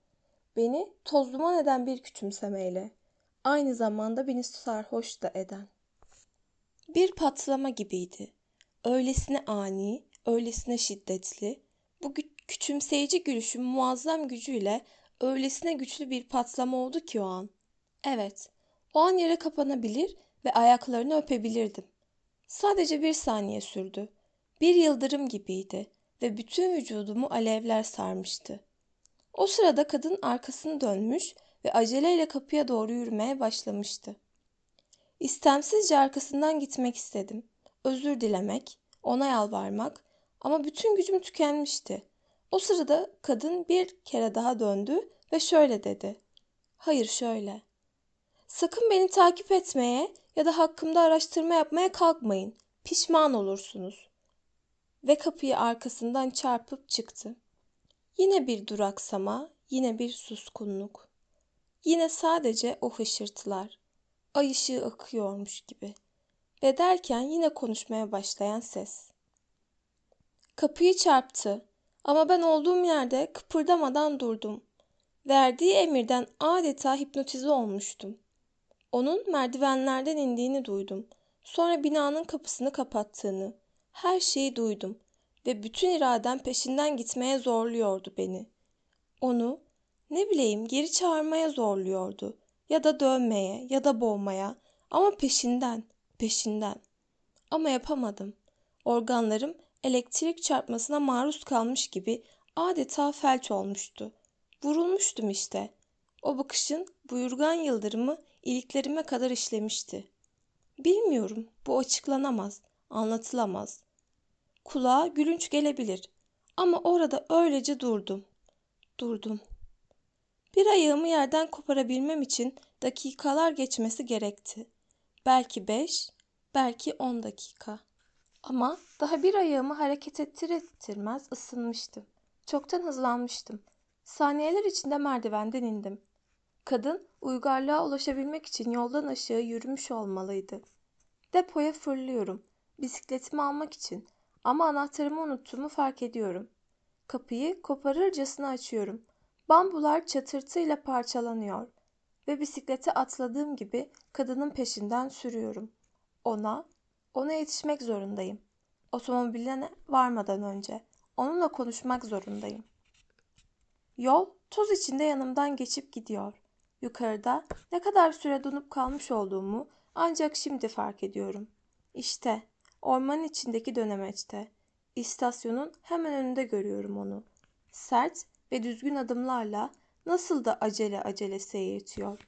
Beni toz duman eden bir küçümsemeyle. Aynı zamanda beni sarhoş da eden. Bir patlama gibiydi. Öylesine ani, öylesine şiddetli. Bu küçümseyici gülüşün muazzam gücüyle öylesine güçlü bir patlama oldu ki o an. Evet, o an yere kapanabilir ve ayaklarını öpebilirdim. Sadece bir saniye sürdü. Bir yıldırım gibiydi ve bütün vücudumu alevler sarmıştı. O sırada kadın arkasını dönmüş ve aceleyle kapıya doğru yürümeye başlamıştı. İstemsizce arkasından gitmek istedim. Özür dilemek, ona yalvarmak ama bütün gücüm tükenmişti. O sırada kadın bir kere daha döndü ve şöyle dedi. Hayır şöyle. Sakın beni takip etmeye ya da hakkımda araştırma yapmaya kalkmayın. Pişman olursunuz. Ve kapıyı arkasından çarpıp çıktı. Yine bir duraksama, yine bir suskunluk. Yine sadece o hışırtılar. Ay ışığı akıyormuş gibi. Ve derken yine konuşmaya başlayan ses. Kapıyı çarptı ama ben olduğum yerde kıpırdamadan durdum. Verdiği emirden adeta hipnotize olmuştum. Onun merdivenlerden indiğini duydum. Sonra binanın kapısını kapattığını. Her şeyi duydum ve bütün iradem peşinden gitmeye zorluyordu beni. Onu ne bileyim geri çağırmaya zorluyordu ya da dövmeye ya da boğmaya ama peşinden, peşinden. Ama yapamadım. Organlarım elektrik çarpmasına maruz kalmış gibi adeta felç olmuştu. Vurulmuştum işte. O bakışın buyurgan yıldırımı iliklerime kadar işlemişti. Bilmiyorum, bu açıklanamaz, anlatılamaz. Kulağa gülünç gelebilir ama orada öylece durdum. Durdum. Bir ayağımı yerden koparabilmem için dakikalar geçmesi gerekti. Belki beş, belki on dakika. Ama daha bir ayağımı hareket ettir ettirmez ısınmıştım. Çoktan hızlanmıştım. Saniyeler içinde merdivenden indim. Kadın uygarlığa ulaşabilmek için yoldan aşağı yürümüş olmalıydı. Depoya fırlıyorum. Bisikletimi almak için ama anahtarımı unuttuğumu fark ediyorum. Kapıyı koparırcasına açıyorum. Bambular çatırtıyla parçalanıyor ve bisiklete atladığım gibi kadının peşinden sürüyorum. Ona, ona yetişmek zorundayım. Otomobiline varmadan önce onunla konuşmak zorundayım. Yol toz içinde yanımdan geçip gidiyor. Yukarıda ne kadar süre donup kalmış olduğumu ancak şimdi fark ediyorum. İşte ormanın içindeki dönemeçte. İstasyonun hemen önünde görüyorum onu. Sert ve düzgün adımlarla nasıl da acele acele seyirtiyor.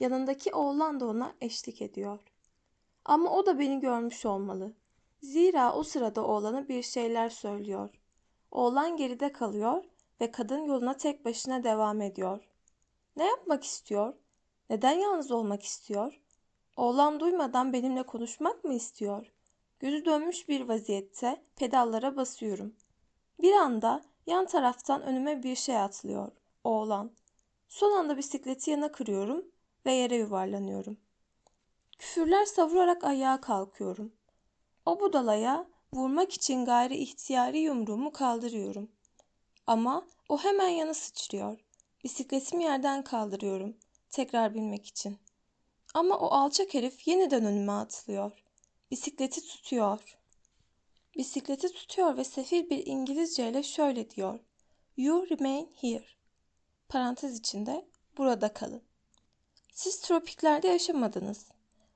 Yanındaki oğlan da ona eşlik ediyor. Ama o da beni görmüş olmalı. Zira o sırada oğlana bir şeyler söylüyor. Oğlan geride kalıyor ve kadın yoluna tek başına devam ediyor. Ne yapmak istiyor? Neden yalnız olmak istiyor? Oğlan duymadan benimle konuşmak mı istiyor? Gözü dönmüş bir vaziyette pedallara basıyorum. Bir anda yan taraftan önüme bir şey atlıyor. Oğlan. Son anda bisikleti yana kırıyorum ve yere yuvarlanıyorum. Küfürler savurarak ayağa kalkıyorum. O budalaya vurmak için gayri ihtiyari yumruğumu kaldırıyorum. Ama o hemen yana sıçrıyor. Bisikletimi yerden kaldırıyorum. Tekrar binmek için. Ama o alçak herif yeniden önüme atılıyor. Bisikleti tutuyor. Bisikleti tutuyor ve sefil bir İngilizce ile şöyle diyor. You remain here. Parantez içinde burada kalın. Siz tropiklerde yaşamadınız.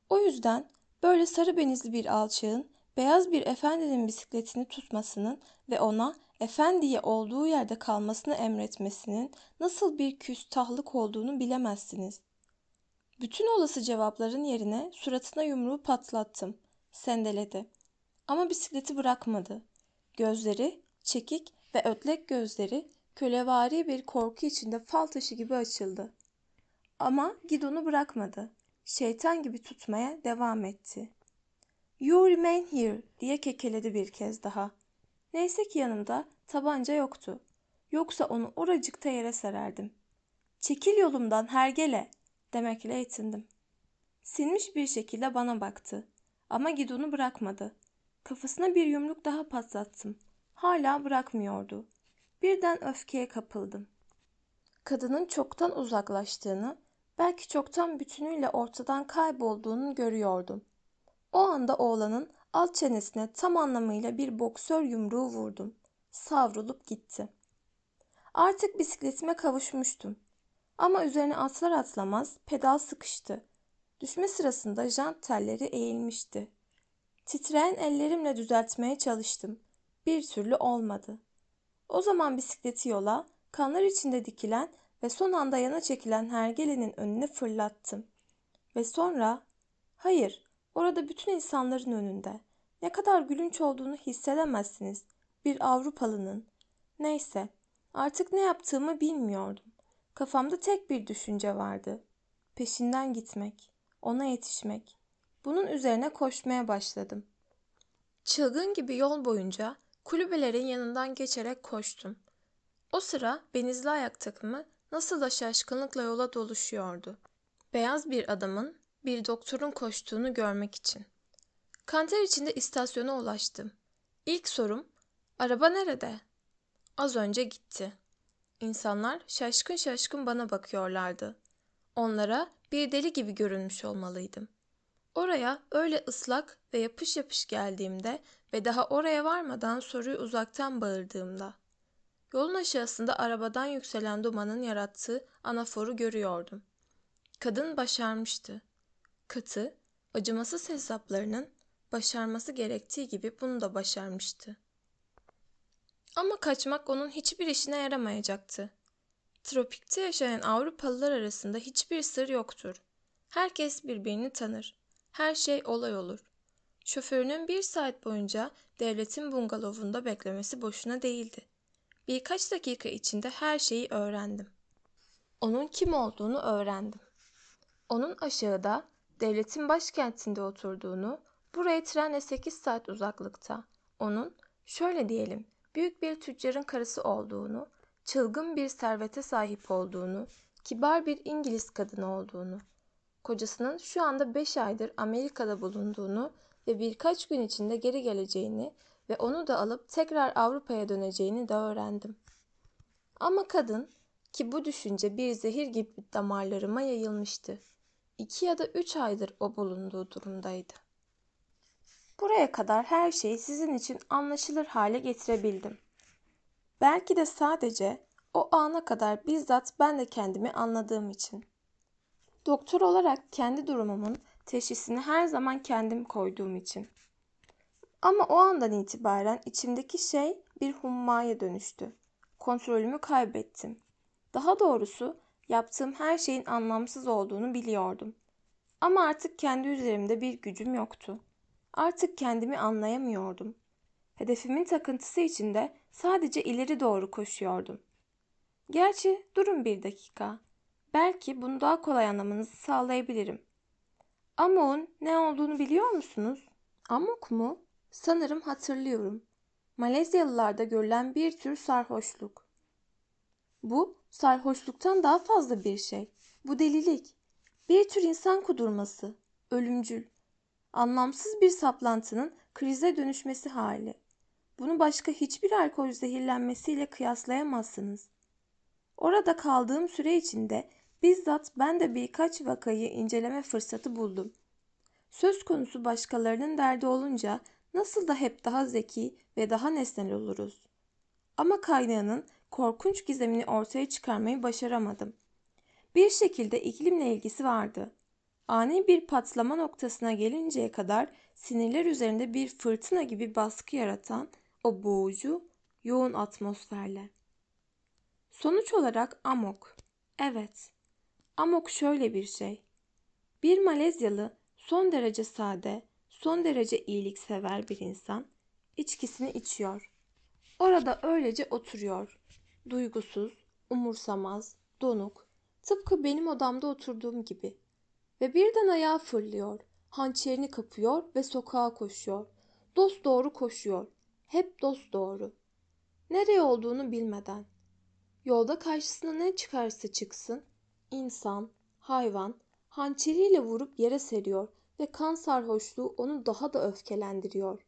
O yüzden böyle sarı benizli bir alçağın beyaz bir efendinin bisikletini tutmasının ve ona efendiye olduğu yerde kalmasını emretmesinin nasıl bir küstahlık olduğunu bilemezsiniz. Bütün olası cevapların yerine suratına yumruğu patlattım. Sendeledi. Ama bisikleti bırakmadı. Gözleri, çekik ve ötlek gözleri kölevari bir korku içinde fal taşı gibi açıldı. Ama gidonu bırakmadı. Şeytan gibi tutmaya devam etti. You remain here diye kekeledi bir kez daha. Neyse ki yanımda tabanca yoktu. Yoksa onu oracıkta yere sererdim. Çekil yolumdan hergele demekle yetindim. Sinmiş bir şekilde bana baktı. Ama gidonu bırakmadı. Kafasına bir yumruk daha patlattım. Hala bırakmıyordu. Birden öfkeye kapıldım. Kadının çoktan uzaklaştığını, belki çoktan bütünüyle ortadan kaybolduğunu görüyordum. O anda oğlanın alt çenesine tam anlamıyla bir boksör yumruğu vurdum. Savrulup gitti. Artık bisikletime kavuşmuştum. Ama üzerine atlar atlamaz pedal sıkıştı. Düşme sırasında jant telleri eğilmişti. Titreyen ellerimle düzeltmeye çalıştım. Bir türlü olmadı. O zaman bisikleti yola, kanlar içinde dikilen ve son anda yana çekilen hergelenin önüne fırlattım. Ve sonra, hayır, orada bütün insanların önünde. Ne kadar gülünç olduğunu hissedemezsiniz. Bir Avrupalının. Neyse, artık ne yaptığımı bilmiyordum. Kafamda tek bir düşünce vardı. Peşinden gitmek, ona yetişmek. Bunun üzerine koşmaya başladım. Çılgın gibi yol boyunca kulübelerin yanından geçerek koştum. O sıra benizli ayak takımı nasıl da şaşkınlıkla yola doluşuyordu. Beyaz bir adamın, bir doktorun koştuğunu görmek için. Kanter içinde istasyona ulaştım. İlk sorum, araba nerede? Az önce gitti. İnsanlar şaşkın şaşkın bana bakıyorlardı. Onlara bir deli gibi görünmüş olmalıydım. Oraya öyle ıslak ve yapış yapış geldiğimde ve daha oraya varmadan soruyu uzaktan bağırdığımda. Yolun aşağısında arabadan yükselen dumanın yarattığı anaforu görüyordum. Kadın başarmıştı. Katı, acımasız hesaplarının başarması gerektiği gibi bunu da başarmıştı. Ama kaçmak onun hiçbir işine yaramayacaktı. Tropikte yaşayan Avrupalılar arasında hiçbir sır yoktur. Herkes birbirini tanır. Her şey olay olur. Şoförünün bir saat boyunca devletin bungalovunda beklemesi boşuna değildi. Birkaç dakika içinde her şeyi öğrendim. Onun kim olduğunu öğrendim. Onun aşağıda devletin başkentinde oturduğunu, buraya trenle 8 saat uzaklıkta, onun şöyle diyelim büyük bir tüccarın karısı olduğunu, çılgın bir servete sahip olduğunu, kibar bir İngiliz kadını olduğunu, kocasının şu anda 5 aydır Amerika'da bulunduğunu ve birkaç gün içinde geri geleceğini ve onu da alıp tekrar Avrupa'ya döneceğini de öğrendim. Ama kadın ki bu düşünce bir zehir gibi damarlarıma yayılmıştı. İki ya da üç aydır o bulunduğu durumdaydı. Buraya kadar her şeyi sizin için anlaşılır hale getirebildim. Belki de sadece o ana kadar bizzat ben de kendimi anladığım için. Doktor olarak kendi durumumun teşhisini her zaman kendim koyduğum için. Ama o andan itibaren içimdeki şey bir hummaya dönüştü. Kontrolümü kaybettim. Daha doğrusu yaptığım her şeyin anlamsız olduğunu biliyordum. Ama artık kendi üzerimde bir gücüm yoktu. Artık kendimi anlayamıyordum. Hedefimin takıntısı içinde sadece ileri doğru koşuyordum. Gerçi durun bir dakika. Belki bunu daha kolay anlamanızı sağlayabilirim. Amok'un ne olduğunu biliyor musunuz? Amok mu? Sanırım hatırlıyorum. Malezyalılarda görülen bir tür sarhoşluk. Bu sarhoşluktan daha fazla bir şey. Bu delilik. Bir tür insan kudurması. ölümcül. Anlamsız bir saplantının krize dönüşmesi hali. Bunu başka hiçbir alkol zehirlenmesiyle kıyaslayamazsınız. Orada kaldığım süre içinde bizzat ben de birkaç vakayı inceleme fırsatı buldum. Söz konusu başkalarının derdi olunca nasıl da hep daha zeki ve daha nesnel oluruz. Ama kaynağının korkunç gizemini ortaya çıkarmayı başaramadım. Bir şekilde iklimle ilgisi vardı. Ani bir patlama noktasına gelinceye kadar sinirler üzerinde bir fırtına gibi baskı yaratan o boğucu, yoğun atmosferle. Sonuç olarak amok. Evet. Amok şöyle bir şey. Bir Malezyalı son derece sade, son derece iyiliksever bir insan içkisini içiyor. Orada öylece oturuyor. Duygusuz, umursamaz, donuk, tıpkı benim odamda oturduğum gibi. Ve birden ayağa fırlıyor, hançerini kapıyor ve sokağa koşuyor. Dost doğru koşuyor. Hep dost doğru. Nereye olduğunu bilmeden. Yolda karşısına ne çıkarsa çıksın, insan, hayvan, hançeriyle vurup yere seriyor ve kan sarhoşluğu onu daha da öfkelendiriyor.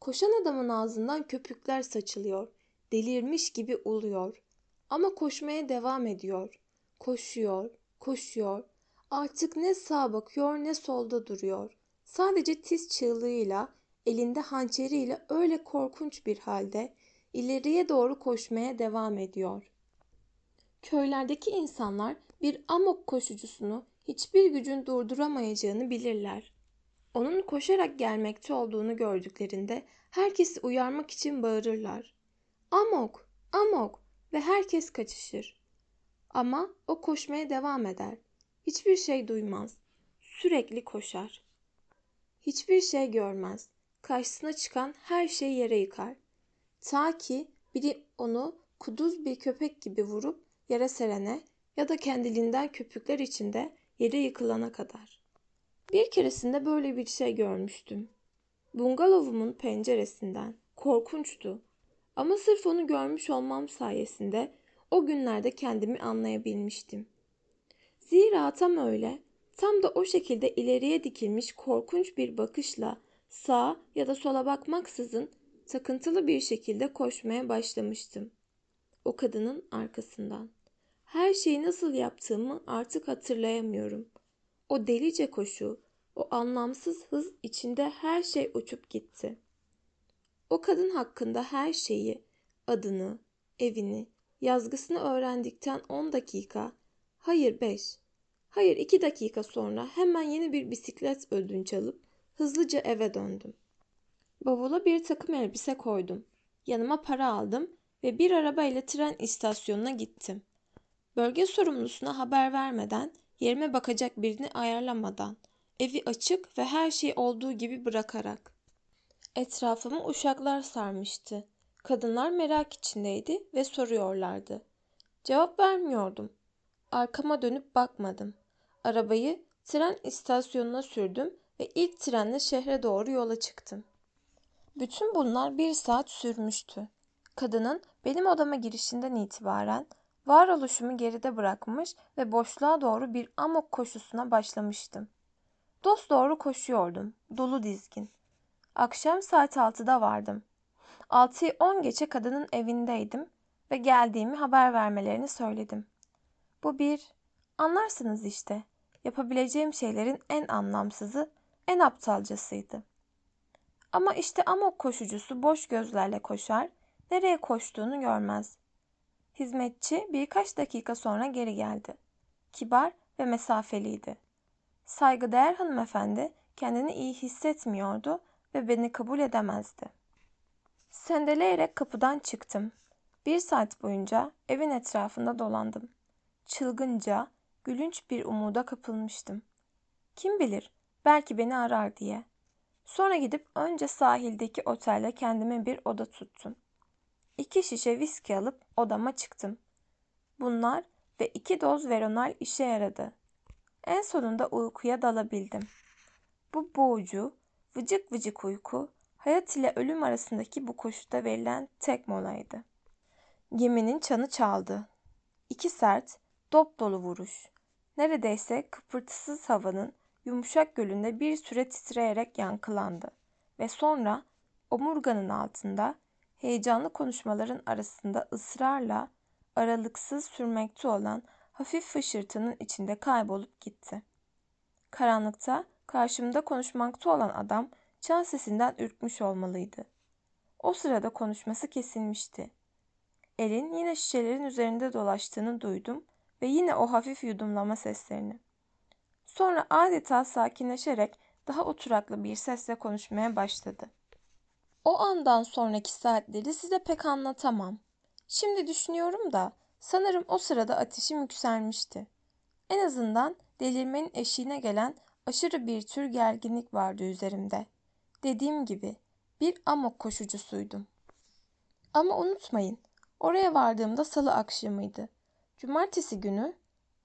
Koşan adamın ağzından köpükler saçılıyor. Delirmiş gibi uluyor. Ama koşmaya devam ediyor. Koşuyor, koşuyor. Artık ne sağa bakıyor ne solda duruyor. Sadece tiz çığlığıyla, elinde hançeriyle öyle korkunç bir halde ileriye doğru koşmaya devam ediyor. Köylerdeki insanlar bir amok koşucusunu hiçbir gücün durduramayacağını bilirler. Onun koşarak gelmekte olduğunu gördüklerinde herkesi uyarmak için bağırırlar. Amok, amok ve herkes kaçışır. Ama o koşmaya devam eder. Hiçbir şey duymaz. Sürekli koşar. Hiçbir şey görmez. Karşısına çıkan her şeyi yere yıkar. Ta ki biri onu kuduz bir köpek gibi vurup yere serene ya da kendiliğinden köpükler içinde yere yıkılana kadar. Bir keresinde böyle bir şey görmüştüm. Bungalovumun penceresinden. Korkunçtu. Ama sırf onu görmüş olmam sayesinde o günlerde kendimi anlayabilmiştim. Zira tam öyle, tam da o şekilde ileriye dikilmiş korkunç bir bakışla sağa ya da sola bakmaksızın takıntılı bir şekilde koşmaya başlamıştım. O kadının arkasından. Her şeyi nasıl yaptığımı artık hatırlayamıyorum. O delice koşu, o anlamsız hız içinde her şey uçup gitti. O kadın hakkında her şeyi, adını, evini, yazgısını öğrendikten 10 dakika, hayır 5, hayır 2 dakika sonra hemen yeni bir bisiklet ödünç alıp hızlıca eve döndüm. Bavula bir takım elbise koydum. Yanıma para aldım ve bir arabayla tren istasyonuna gittim. Bölge sorumlusuna haber vermeden, yerime bakacak birini ayarlamadan, evi açık ve her şey olduğu gibi bırakarak. Etrafımı uşaklar sarmıştı. Kadınlar merak içindeydi ve soruyorlardı. Cevap vermiyordum. Arkama dönüp bakmadım. Arabayı tren istasyonuna sürdüm ve ilk trenle şehre doğru yola çıktım. Bütün bunlar bir saat sürmüştü. Kadının benim odama girişinden itibaren varoluşumu geride bırakmış ve boşluğa doğru bir amok koşusuna başlamıştım. Dost doğru koşuyordum, dolu dizgin. Akşam saat 6'da vardım. 6'yı 10 geçe kadının evindeydim ve geldiğimi haber vermelerini söyledim. Bu bir, anlarsınız işte, yapabileceğim şeylerin en anlamsızı, en aptalcasıydı. Ama işte amok koşucusu boş gözlerle koşar, nereye koştuğunu görmez. Hizmetçi birkaç dakika sonra geri geldi. Kibar ve mesafeliydi. Saygıdeğer hanımefendi kendini iyi hissetmiyordu ve beni kabul edemezdi. Sendeleyerek kapıdan çıktım. Bir saat boyunca evin etrafında dolandım. Çılgınca, gülünç bir umuda kapılmıştım. Kim bilir, belki beni arar diye. Sonra gidip önce sahildeki otelde kendime bir oda tuttum. İki şişe viski alıp odama çıktım. Bunlar ve iki doz veronal işe yaradı. En sonunda uykuya dalabildim. Bu boğucu, vıcık vıcık uyku, hayat ile ölüm arasındaki bu koşuda verilen tek molaydı. Geminin çanı çaldı. İki sert, dop dolu vuruş. Neredeyse kıpırtısız havanın yumuşak gölünde bir süre titreyerek yankılandı ve sonra omurganın altında heyecanlı konuşmaların arasında ısrarla aralıksız sürmekte olan hafif fışırtının içinde kaybolup gitti. Karanlıkta karşımda konuşmakta olan adam çan sesinden ürkmüş olmalıydı. O sırada konuşması kesilmişti. Elin yine şişelerin üzerinde dolaştığını duydum ve yine o hafif yudumlama seslerini. Sonra adeta sakinleşerek daha oturaklı bir sesle konuşmaya başladı. O andan sonraki saatleri size pek anlatamam. Şimdi düşünüyorum da sanırım o sırada ateşim yükselmişti. En azından delirmenin eşiğine gelen aşırı bir tür gerginlik vardı üzerimde. Dediğim gibi bir amok koşucusuydum. Ama unutmayın, oraya vardığımda salı akşamıydı. Cumartesi günü,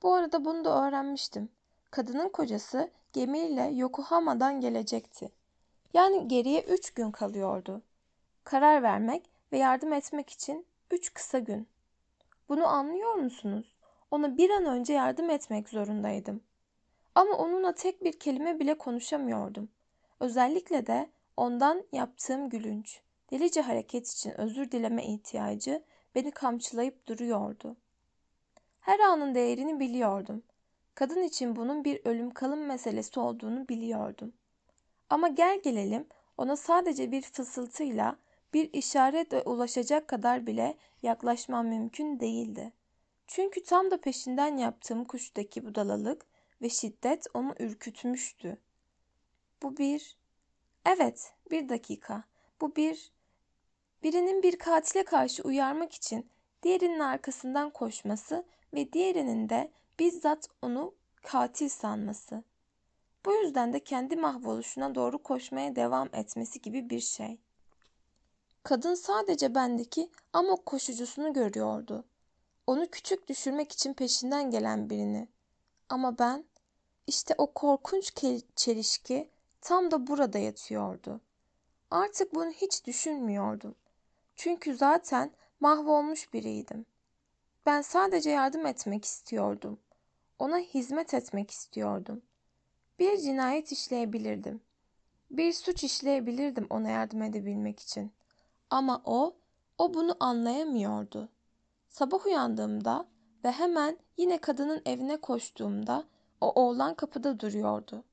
bu arada bunu da öğrenmiştim. Kadının kocası gemiyle Yokohama'dan gelecekti. Yani geriye üç gün kalıyordu. Karar vermek ve yardım etmek için üç kısa gün. Bunu anlıyor musunuz? Ona bir an önce yardım etmek zorundaydım. Ama onunla tek bir kelime bile konuşamıyordum. Özellikle de ondan yaptığım gülünç, delice hareket için özür dileme ihtiyacı beni kamçılayıp duruyordu. Her anın değerini biliyordum. Kadın için bunun bir ölüm kalım meselesi olduğunu biliyordum. Ama gel gelelim ona sadece bir fısıltıyla, bir işaretle ulaşacak kadar bile yaklaşmam mümkün değildi. Çünkü tam da peşinden yaptığım kuştaki budalalık ve şiddet onu ürkütmüştü. Bu bir... Evet, bir dakika. Bu bir... Birinin bir katile karşı uyarmak için diğerinin arkasından koşması ve diğerinin de bizzat onu katil sanması. Bu yüzden de kendi mahvoluşuna doğru koşmaya devam etmesi gibi bir şey. Kadın sadece bendeki amok koşucusunu görüyordu. Onu küçük düşürmek için peşinden gelen birini. Ama ben işte o korkunç çelişki tam da burada yatıyordu. Artık bunu hiç düşünmüyordum. Çünkü zaten mahvolmuş biriydim. Ben sadece yardım etmek istiyordum. Ona hizmet etmek istiyordum. Bir cinayet işleyebilirdim. Bir suç işleyebilirdim ona yardım edebilmek için. Ama o, o bunu anlayamıyordu. Sabah uyandığımda ve hemen yine kadının evine koştuğumda o oğlan kapıda duruyordu.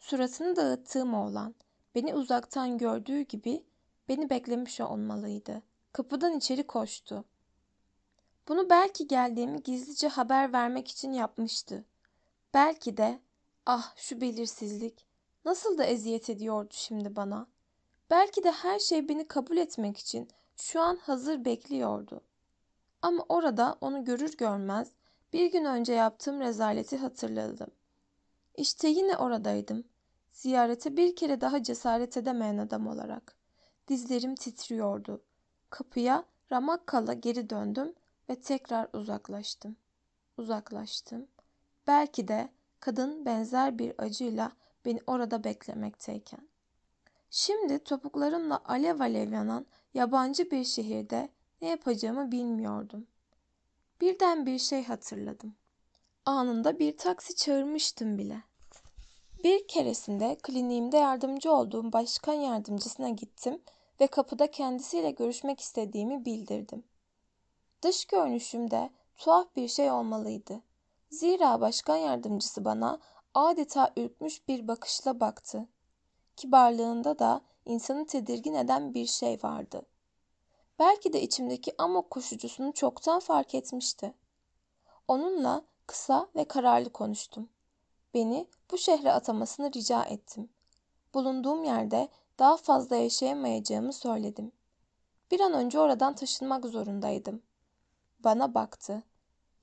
Suratını dağıttığım oğlan beni uzaktan gördüğü gibi beni beklemiş olmalıydı. Kapıdan içeri koştu. Bunu belki geldiğimi gizlice haber vermek için yapmıştı. Belki de ah şu belirsizlik nasıl da eziyet ediyordu şimdi bana. Belki de her şey beni kabul etmek için şu an hazır bekliyordu. Ama orada onu görür görmez bir gün önce yaptığım rezaleti hatırladım. İşte yine oradaydım. Ziyarete bir kere daha cesaret edemeyen adam olarak. Dizlerim titriyordu. Kapıya ramak kala geri döndüm ve tekrar uzaklaştım. Uzaklaştım. Belki de kadın benzer bir acıyla beni orada beklemekteyken. Şimdi topuklarımla alev alev yanan yabancı bir şehirde ne yapacağımı bilmiyordum. Birden bir şey hatırladım. Anında bir taksi çağırmıştım bile. Bir keresinde kliniğimde yardımcı olduğum başkan yardımcısına gittim ve kapıda kendisiyle görüşmek istediğimi bildirdim. Dış görünüşümde tuhaf bir şey olmalıydı. Zira başkan yardımcısı bana adeta ürkmüş bir bakışla baktı. Kibarlığında da insanı tedirgin eden bir şey vardı. Belki de içimdeki amok koşucusunu çoktan fark etmişti. Onunla kısa ve kararlı konuştum. Beni bu şehre atamasını rica ettim. Bulunduğum yerde daha fazla yaşayamayacağımı söyledim. Bir an önce oradan taşınmak zorundaydım. Bana baktı.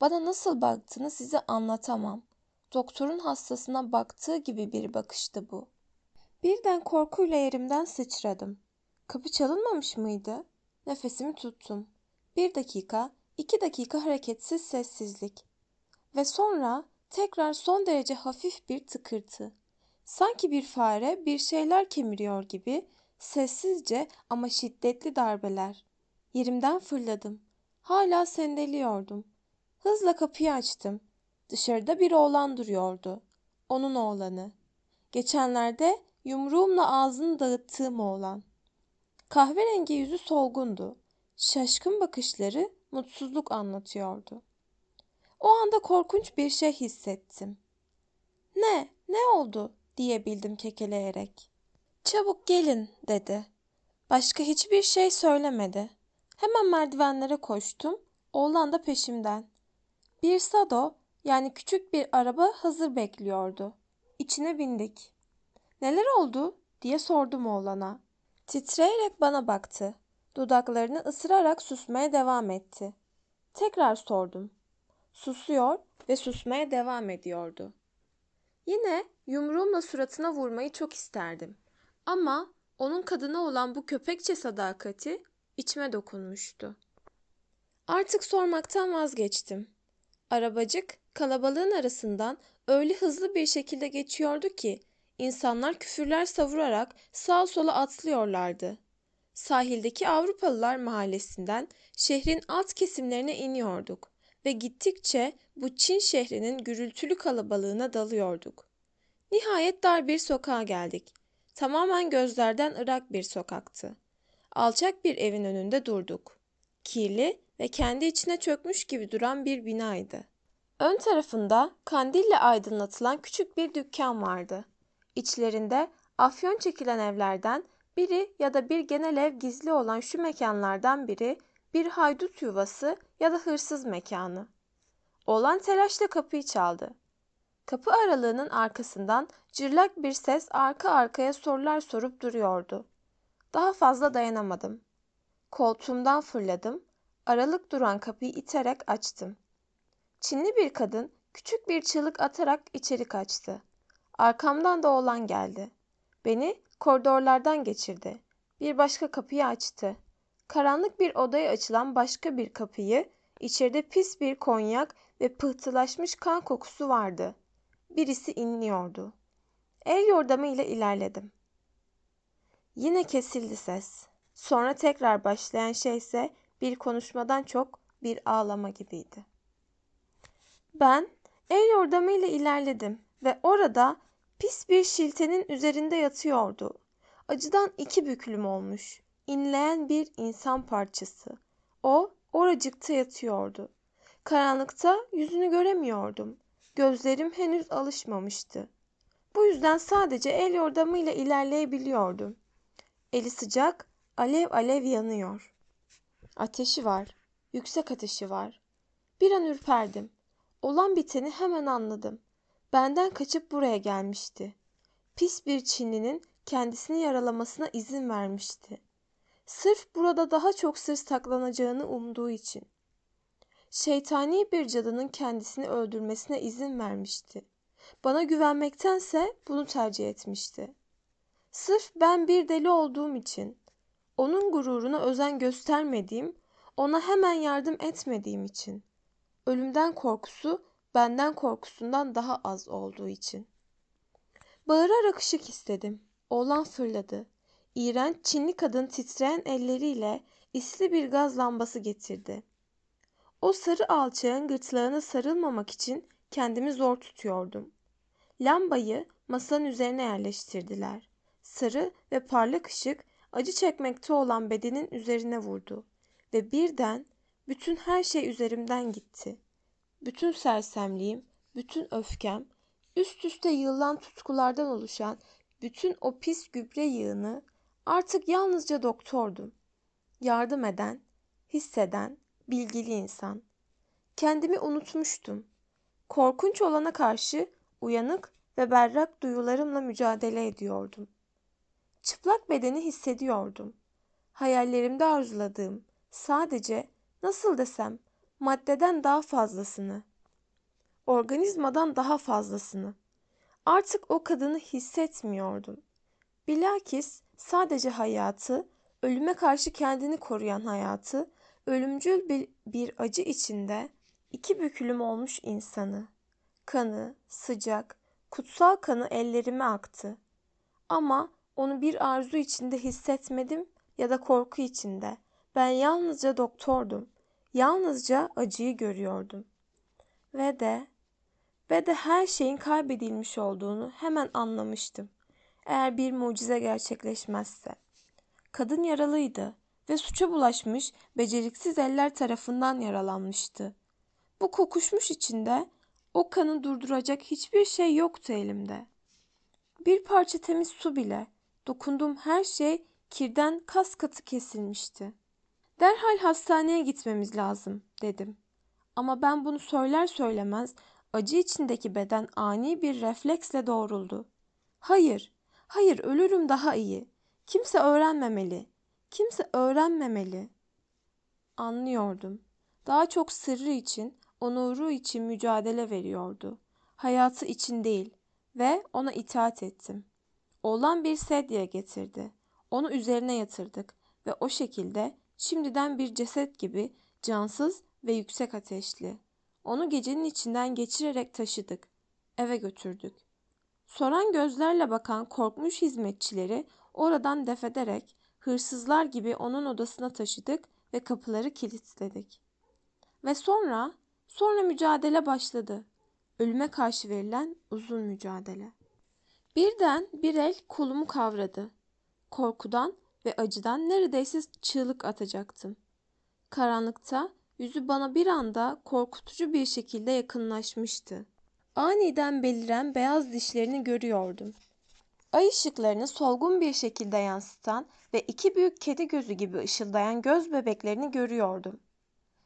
Bana nasıl baktığını size anlatamam. Doktorun hastasına baktığı gibi bir bakıştı bu. Birden korkuyla yerimden sıçradım. Kapı çalınmamış mıydı? Nefesimi tuttum. Bir dakika, iki dakika hareketsiz sessizlik. Ve sonra tekrar son derece hafif bir tıkırtı. Sanki bir fare bir şeyler kemiriyor gibi sessizce ama şiddetli darbeler. Yerimden fırladım. Hala sendeliyordum. Hızla kapıyı açtım. Dışarıda bir oğlan duruyordu. Onun oğlanı. Geçenlerde yumruğumla ağzını dağıttığım oğlan. Kahverengi yüzü solgundu. Şaşkın bakışları mutsuzluk anlatıyordu. O anda korkunç bir şey hissettim. Ne, ne oldu diyebildim kekeleyerek. Çabuk gelin dedi. Başka hiçbir şey söylemedi. Hemen merdivenlere koştum. Oğlan da peşimden. Bir sado yani küçük bir araba hazır bekliyordu. İçine bindik. Neler oldu diye sordum oğlana. Titreyerek bana baktı. Dudaklarını ısırarak susmaya devam etti. Tekrar sordum. Susuyor ve susmaya devam ediyordu. Yine yumruğumla suratına vurmayı çok isterdim. Ama onun kadına olan bu köpekçe sadakati içime dokunmuştu. Artık sormaktan vazgeçtim. Arabacık kalabalığın arasından öyle hızlı bir şekilde geçiyordu ki insanlar küfürler savurarak sağ sola atlıyorlardı. Sahildeki Avrupalılar mahallesinden şehrin alt kesimlerine iniyorduk ve gittikçe bu Çin şehrinin gürültülü kalabalığına dalıyorduk. Nihayet dar bir sokağa geldik. Tamamen gözlerden ırak bir sokaktı. Alçak bir evin önünde durduk. Kirli ve kendi içine çökmüş gibi duran bir binaydı. Ön tarafında kandille aydınlatılan küçük bir dükkan vardı. İçlerinde afyon çekilen evlerden biri ya da bir genel ev gizli olan şu mekanlardan biri bir haydut yuvası ya da hırsız mekanı. Oğlan telaşla kapıyı çaldı. Kapı aralığının arkasından cırlak bir ses arka arkaya sorular sorup duruyordu. Daha fazla dayanamadım. Koltuğumdan fırladım. Aralık duran kapıyı iterek açtım. Çinli bir kadın küçük bir çığlık atarak içeri kaçtı. Arkamdan da oğlan geldi. Beni koridorlardan geçirdi. Bir başka kapıyı açtı. Karanlık bir odaya açılan başka bir kapıyı, içeride pis bir konyak ve pıhtılaşmış kan kokusu vardı. Birisi inliyordu. El yordamıyla ilerledim. Yine kesildi ses. Sonra tekrar başlayan şey ise bir konuşmadan çok bir ağlama gibiydi. Ben el yordamıyla ilerledim ve orada pis bir şiltenin üzerinde yatıyordu. Acıdan iki büklüm olmuş. İnleyen bir insan parçası. O oracıkta yatıyordu. Karanlıkta yüzünü göremiyordum. Gözlerim henüz alışmamıştı. Bu yüzden sadece el yordamıyla ilerleyebiliyordum. Eli sıcak, alev alev yanıyor. Ateşi var, yüksek ateşi var. Bir an ürperdim. Olan biteni hemen anladım. Benden kaçıp buraya gelmişti. Pis bir Çinlinin kendisini yaralamasına izin vermişti. Sırf burada daha çok sır saklanacağını umduğu için. Şeytani bir cadının kendisini öldürmesine izin vermişti. Bana güvenmektense bunu tercih etmişti. Sırf ben bir deli olduğum için, onun gururuna özen göstermediğim, ona hemen yardım etmediğim için. Ölümden korkusu benden korkusundan daha az olduğu için. Bağırarak ışık istedim. Oğlan fırladı. İğrenç Çinli kadın titreyen elleriyle isli bir gaz lambası getirdi. O sarı alçağın gırtlağına sarılmamak için kendimi zor tutuyordum. Lambayı masanın üzerine yerleştirdiler. Sarı ve parlak ışık acı çekmekte olan bedenin üzerine vurdu ve birden bütün her şey üzerimden gitti. Bütün sersemliğim, bütün öfkem, üst üste yığılan tutkulardan oluşan bütün o pis gübre yığını artık yalnızca doktordum. Yardım eden, hisseden, bilgili insan. Kendimi unutmuştum. Korkunç olana karşı uyanık ve berrak duyularımla mücadele ediyordum. Çıplak bedeni hissediyordum. Hayallerimde arzuladığım sadece nasıl desem maddeden daha fazlasını. Organizmadan daha fazlasını. Artık o kadını hissetmiyordum. Bilakis sadece hayatı, ölüme karşı kendini koruyan hayatı, ölümcül bir, bir acı içinde iki bükülüm olmuş insanı. Kanı, sıcak, kutsal kanı ellerime aktı. Ama onu bir arzu içinde hissetmedim ya da korku içinde. Ben yalnızca doktordum. Yalnızca acıyı görüyordum. Ve de ve de her şeyin kaybedilmiş olduğunu hemen anlamıştım. Eğer bir mucize gerçekleşmezse. Kadın yaralıydı ve suça bulaşmış beceriksiz eller tarafından yaralanmıştı. Bu kokuşmuş içinde o kanı durduracak hiçbir şey yoktu elimde. Bir parça temiz su bile, dokunduğum her şey kirden kas katı kesilmişti. Derhal hastaneye gitmemiz lazım dedim. Ama ben bunu söyler söylemez acı içindeki beden ani bir refleksle doğruldu. Hayır, hayır ölürüm daha iyi. Kimse öğrenmemeli. Kimse öğrenmemeli. Anlıyordum. Daha çok sırrı için, onuru için mücadele veriyordu. Hayatı için değil ve ona itaat ettim. Oğlan bir sedye getirdi. Onu üzerine yatırdık ve o şekilde şimdiden bir ceset gibi cansız ve yüksek ateşli. Onu gecenin içinden geçirerek taşıdık. Eve götürdük. Soran gözlerle bakan korkmuş hizmetçileri oradan defederek hırsızlar gibi onun odasına taşıdık ve kapıları kilitledik. Ve sonra, sonra mücadele başladı. Ölüme karşı verilen uzun mücadele. Birden bir el kolumu kavradı. Korkudan ve acıdan neredeyse çığlık atacaktım. Karanlıkta yüzü bana bir anda korkutucu bir şekilde yakınlaşmıştı. Aniden beliren beyaz dişlerini görüyordum. Ay ışıklarını solgun bir şekilde yansıtan ve iki büyük kedi gözü gibi ışıldayan göz bebeklerini görüyordum.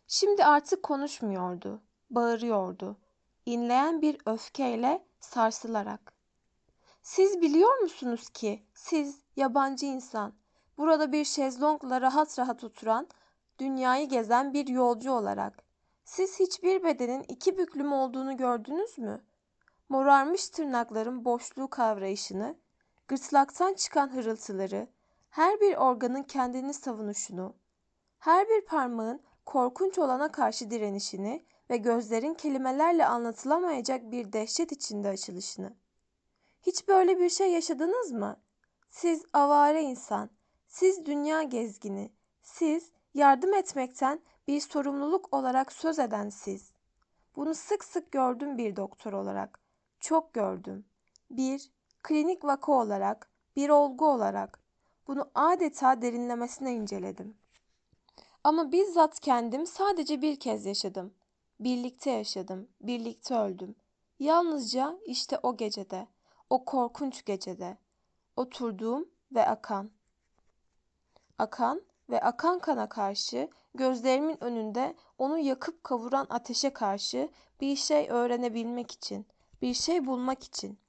Şimdi artık konuşmuyordu, bağırıyordu. İnleyen bir öfkeyle sarsılarak. Siz biliyor musunuz ki siz yabancı insan burada bir şezlongla rahat rahat oturan, dünyayı gezen bir yolcu olarak siz hiçbir bedenin iki büklüm olduğunu gördünüz mü? Morarmış tırnakların boşluğu kavrayışını, gırtlaktan çıkan hırıltıları, her bir organın kendini savunuşunu, her bir parmağın korkunç olana karşı direnişini ve gözlerin kelimelerle anlatılamayacak bir dehşet içinde açılışını. Hiç böyle bir şey yaşadınız mı? Siz avare insan, siz dünya gezgini, siz yardım etmekten bir sorumluluk olarak söz eden siz. Bunu sık sık gördüm bir doktor olarak. Çok gördüm. Bir klinik vaka olarak, bir olgu olarak. Bunu adeta derinlemesine inceledim. Ama bizzat kendim sadece bir kez yaşadım. Birlikte yaşadım, birlikte öldüm. Yalnızca işte o gecede, o korkunç gecede. Oturduğum ve akan. Akan ve akan kana karşı gözlerimin önünde onu yakıp kavuran ateşe karşı bir şey öğrenebilmek için, bir şey bulmak için,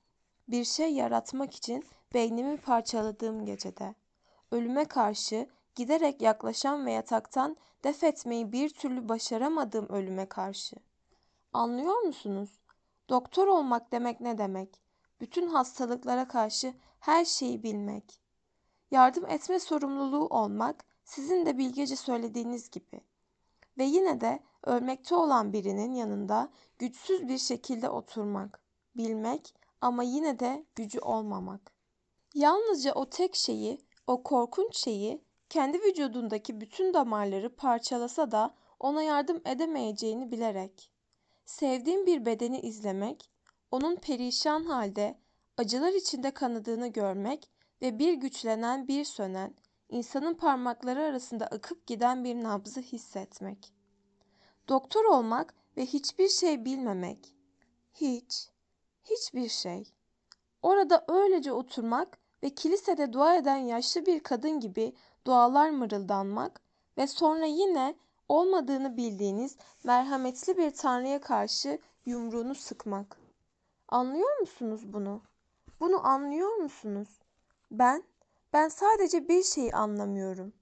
bir şey yaratmak için beynimi parçaladığım gecede. Ölüme karşı giderek yaklaşan ve yataktan def etmeyi bir türlü başaramadığım ölüme karşı. Anlıyor musunuz? Doktor olmak demek ne demek? Bütün hastalıklara karşı her şeyi bilmek. Yardım etme sorumluluğu olmak sizin de bilgece söylediğiniz gibi. Ve yine de ölmekte olan birinin yanında güçsüz bir şekilde oturmak, bilmek ama yine de gücü olmamak. Yalnızca o tek şeyi, o korkunç şeyi kendi vücudundaki bütün damarları parçalasa da ona yardım edemeyeceğini bilerek. Sevdiğim bir bedeni izlemek, onun perişan halde acılar içinde kanadığını görmek ve bir güçlenen bir sönen, insanın parmakları arasında akıp giden bir nabzı hissetmek. Doktor olmak ve hiçbir şey bilmemek. Hiç, hiçbir şey. Orada öylece oturmak ve kilisede dua eden yaşlı bir kadın gibi dualar mırıldanmak ve sonra yine olmadığını bildiğiniz merhametli bir tanrıya karşı yumruğunu sıkmak. Anlıyor musunuz bunu? Bunu anlıyor musunuz? Ben, ben sadece bir şeyi anlamıyorum.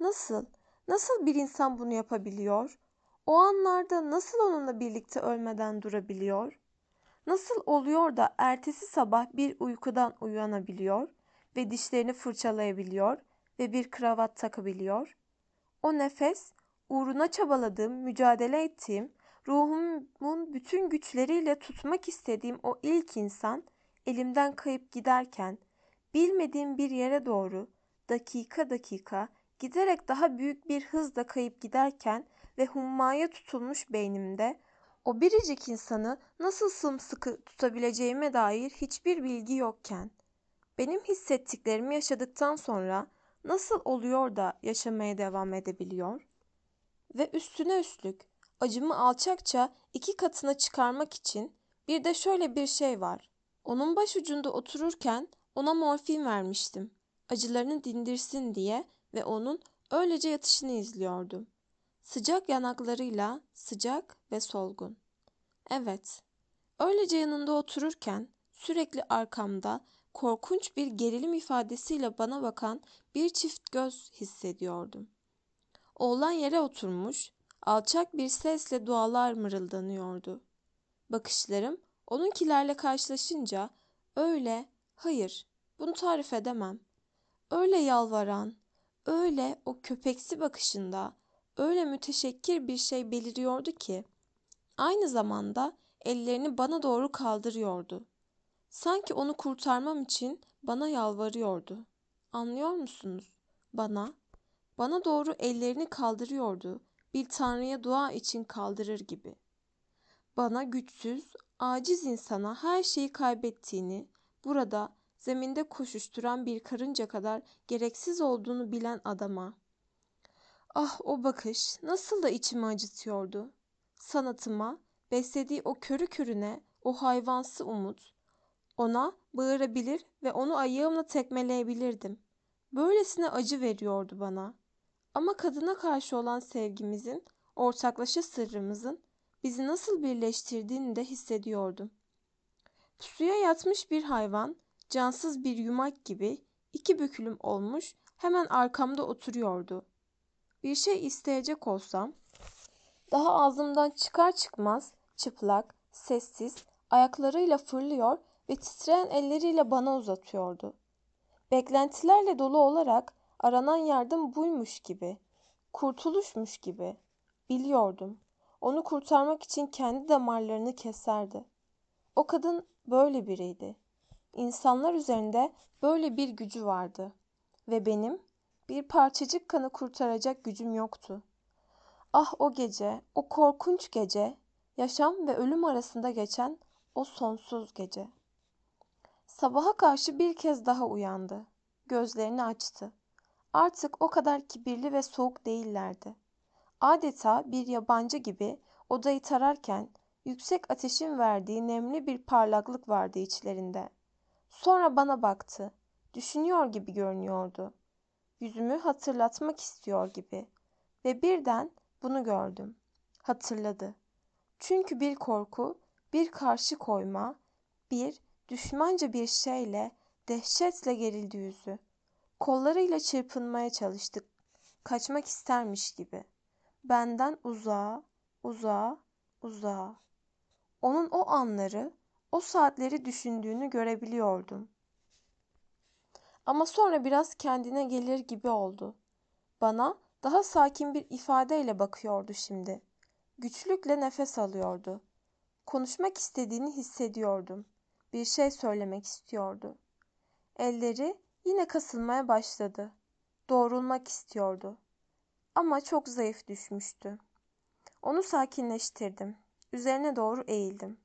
Nasıl, nasıl bir insan bunu yapabiliyor? O anlarda nasıl onunla birlikte ölmeden durabiliyor? Nasıl oluyor da ertesi sabah bir uykudan uyanabiliyor ve dişlerini fırçalayabiliyor ve bir kravat takabiliyor? O nefes, uğruna çabaladığım, mücadele ettiğim, ruhumun bütün güçleriyle tutmak istediğim o ilk insan elimden kayıp giderken bilmediğim bir yere doğru dakika dakika giderek daha büyük bir hızla kayıp giderken ve hummaya tutulmuş beynimde O biricik insanı nasıl sımsıkı tutabileceğime dair hiçbir bilgi yokken, benim hissettiklerimi yaşadıktan sonra nasıl oluyor da yaşamaya devam edebiliyor? Ve üstüne üstlük acımı alçakça iki katına çıkarmak için bir de şöyle bir şey var. Onun başucunda otururken ona morfin vermiştim. Acılarını dindirsin diye ve onun öylece yatışını izliyordum. Sıcak yanaklarıyla sıcak ve solgun. Evet, öylece yanında otururken sürekli arkamda korkunç bir gerilim ifadesiyle bana bakan bir çift göz hissediyordum. Oğlan yere oturmuş, alçak bir sesle dualar mırıldanıyordu. Bakışlarım onunkilerle karşılaşınca öyle, hayır, bunu tarif edemem. Öyle yalvaran, öyle o köpeksi bakışında öyle müteşekkir bir şey beliriyordu ki aynı zamanda ellerini bana doğru kaldırıyordu. Sanki onu kurtarmam için bana yalvarıyordu. Anlıyor musunuz? Bana, bana doğru ellerini kaldırıyordu. Bir tanrıya dua için kaldırır gibi. Bana güçsüz, aciz insana her şeyi kaybettiğini, burada zeminde koşuşturan bir karınca kadar gereksiz olduğunu bilen adama. Ah o bakış nasıl da içimi acıtıyordu. Sanatıma, beslediği o körü körüne, o hayvansı umut, ona bağırabilir ve onu ayağımla tekmeleyebilirdim. Böylesine acı veriyordu bana. Ama kadına karşı olan sevgimizin, ortaklaşa sırrımızın bizi nasıl birleştirdiğini de hissediyordum. Suya yatmış bir hayvan, cansız bir yumak gibi iki bükülüm olmuş hemen arkamda oturuyordu. Bir şey isteyecek olsam, daha ağzımdan çıkar çıkmaz çıplak, sessiz, ayaklarıyla fırlıyor ve titreyen elleriyle bana uzatıyordu. Beklentilerle dolu olarak aranan yardım buymuş gibi, kurtuluşmuş gibi. Biliyordum. Onu kurtarmak için kendi damarlarını keserdi. O kadın böyle biriydi. İnsanlar üzerinde böyle bir gücü vardı. Ve benim bir parçacık kanı kurtaracak gücüm yoktu. Ah o gece, o korkunç gece, yaşam ve ölüm arasında geçen o sonsuz gece. Sabaha karşı bir kez daha uyandı. Gözlerini açtı. Artık o kadar kibirli ve soğuk değillerdi. Adeta bir yabancı gibi odayı tararken yüksek ateşin verdiği nemli bir parlaklık vardı içlerinde. Sonra bana baktı. Düşünüyor gibi görünüyordu. Yüzümü hatırlatmak istiyor gibi. Ve birden bunu gördüm. Hatırladı. Çünkü bir korku, bir karşı koyma, bir düşmanca bir şeyle dehşetle gerildi yüzü. Kollarıyla çırpınmaya çalıştık. Kaçmak istermiş gibi. Benden uzağa, uzağa, uzağa. Onun o anları, o saatleri düşündüğünü görebiliyordum. Ama sonra biraz kendine gelir gibi oldu. Bana daha sakin bir ifadeyle bakıyordu şimdi. Güçlükle nefes alıyordu. Konuşmak istediğini hissediyordum. Bir şey söylemek istiyordu. Elleri yine kasılmaya başladı. Doğrulmak istiyordu. Ama çok zayıf düşmüştü. Onu sakinleştirdim. Üzerine doğru eğildim.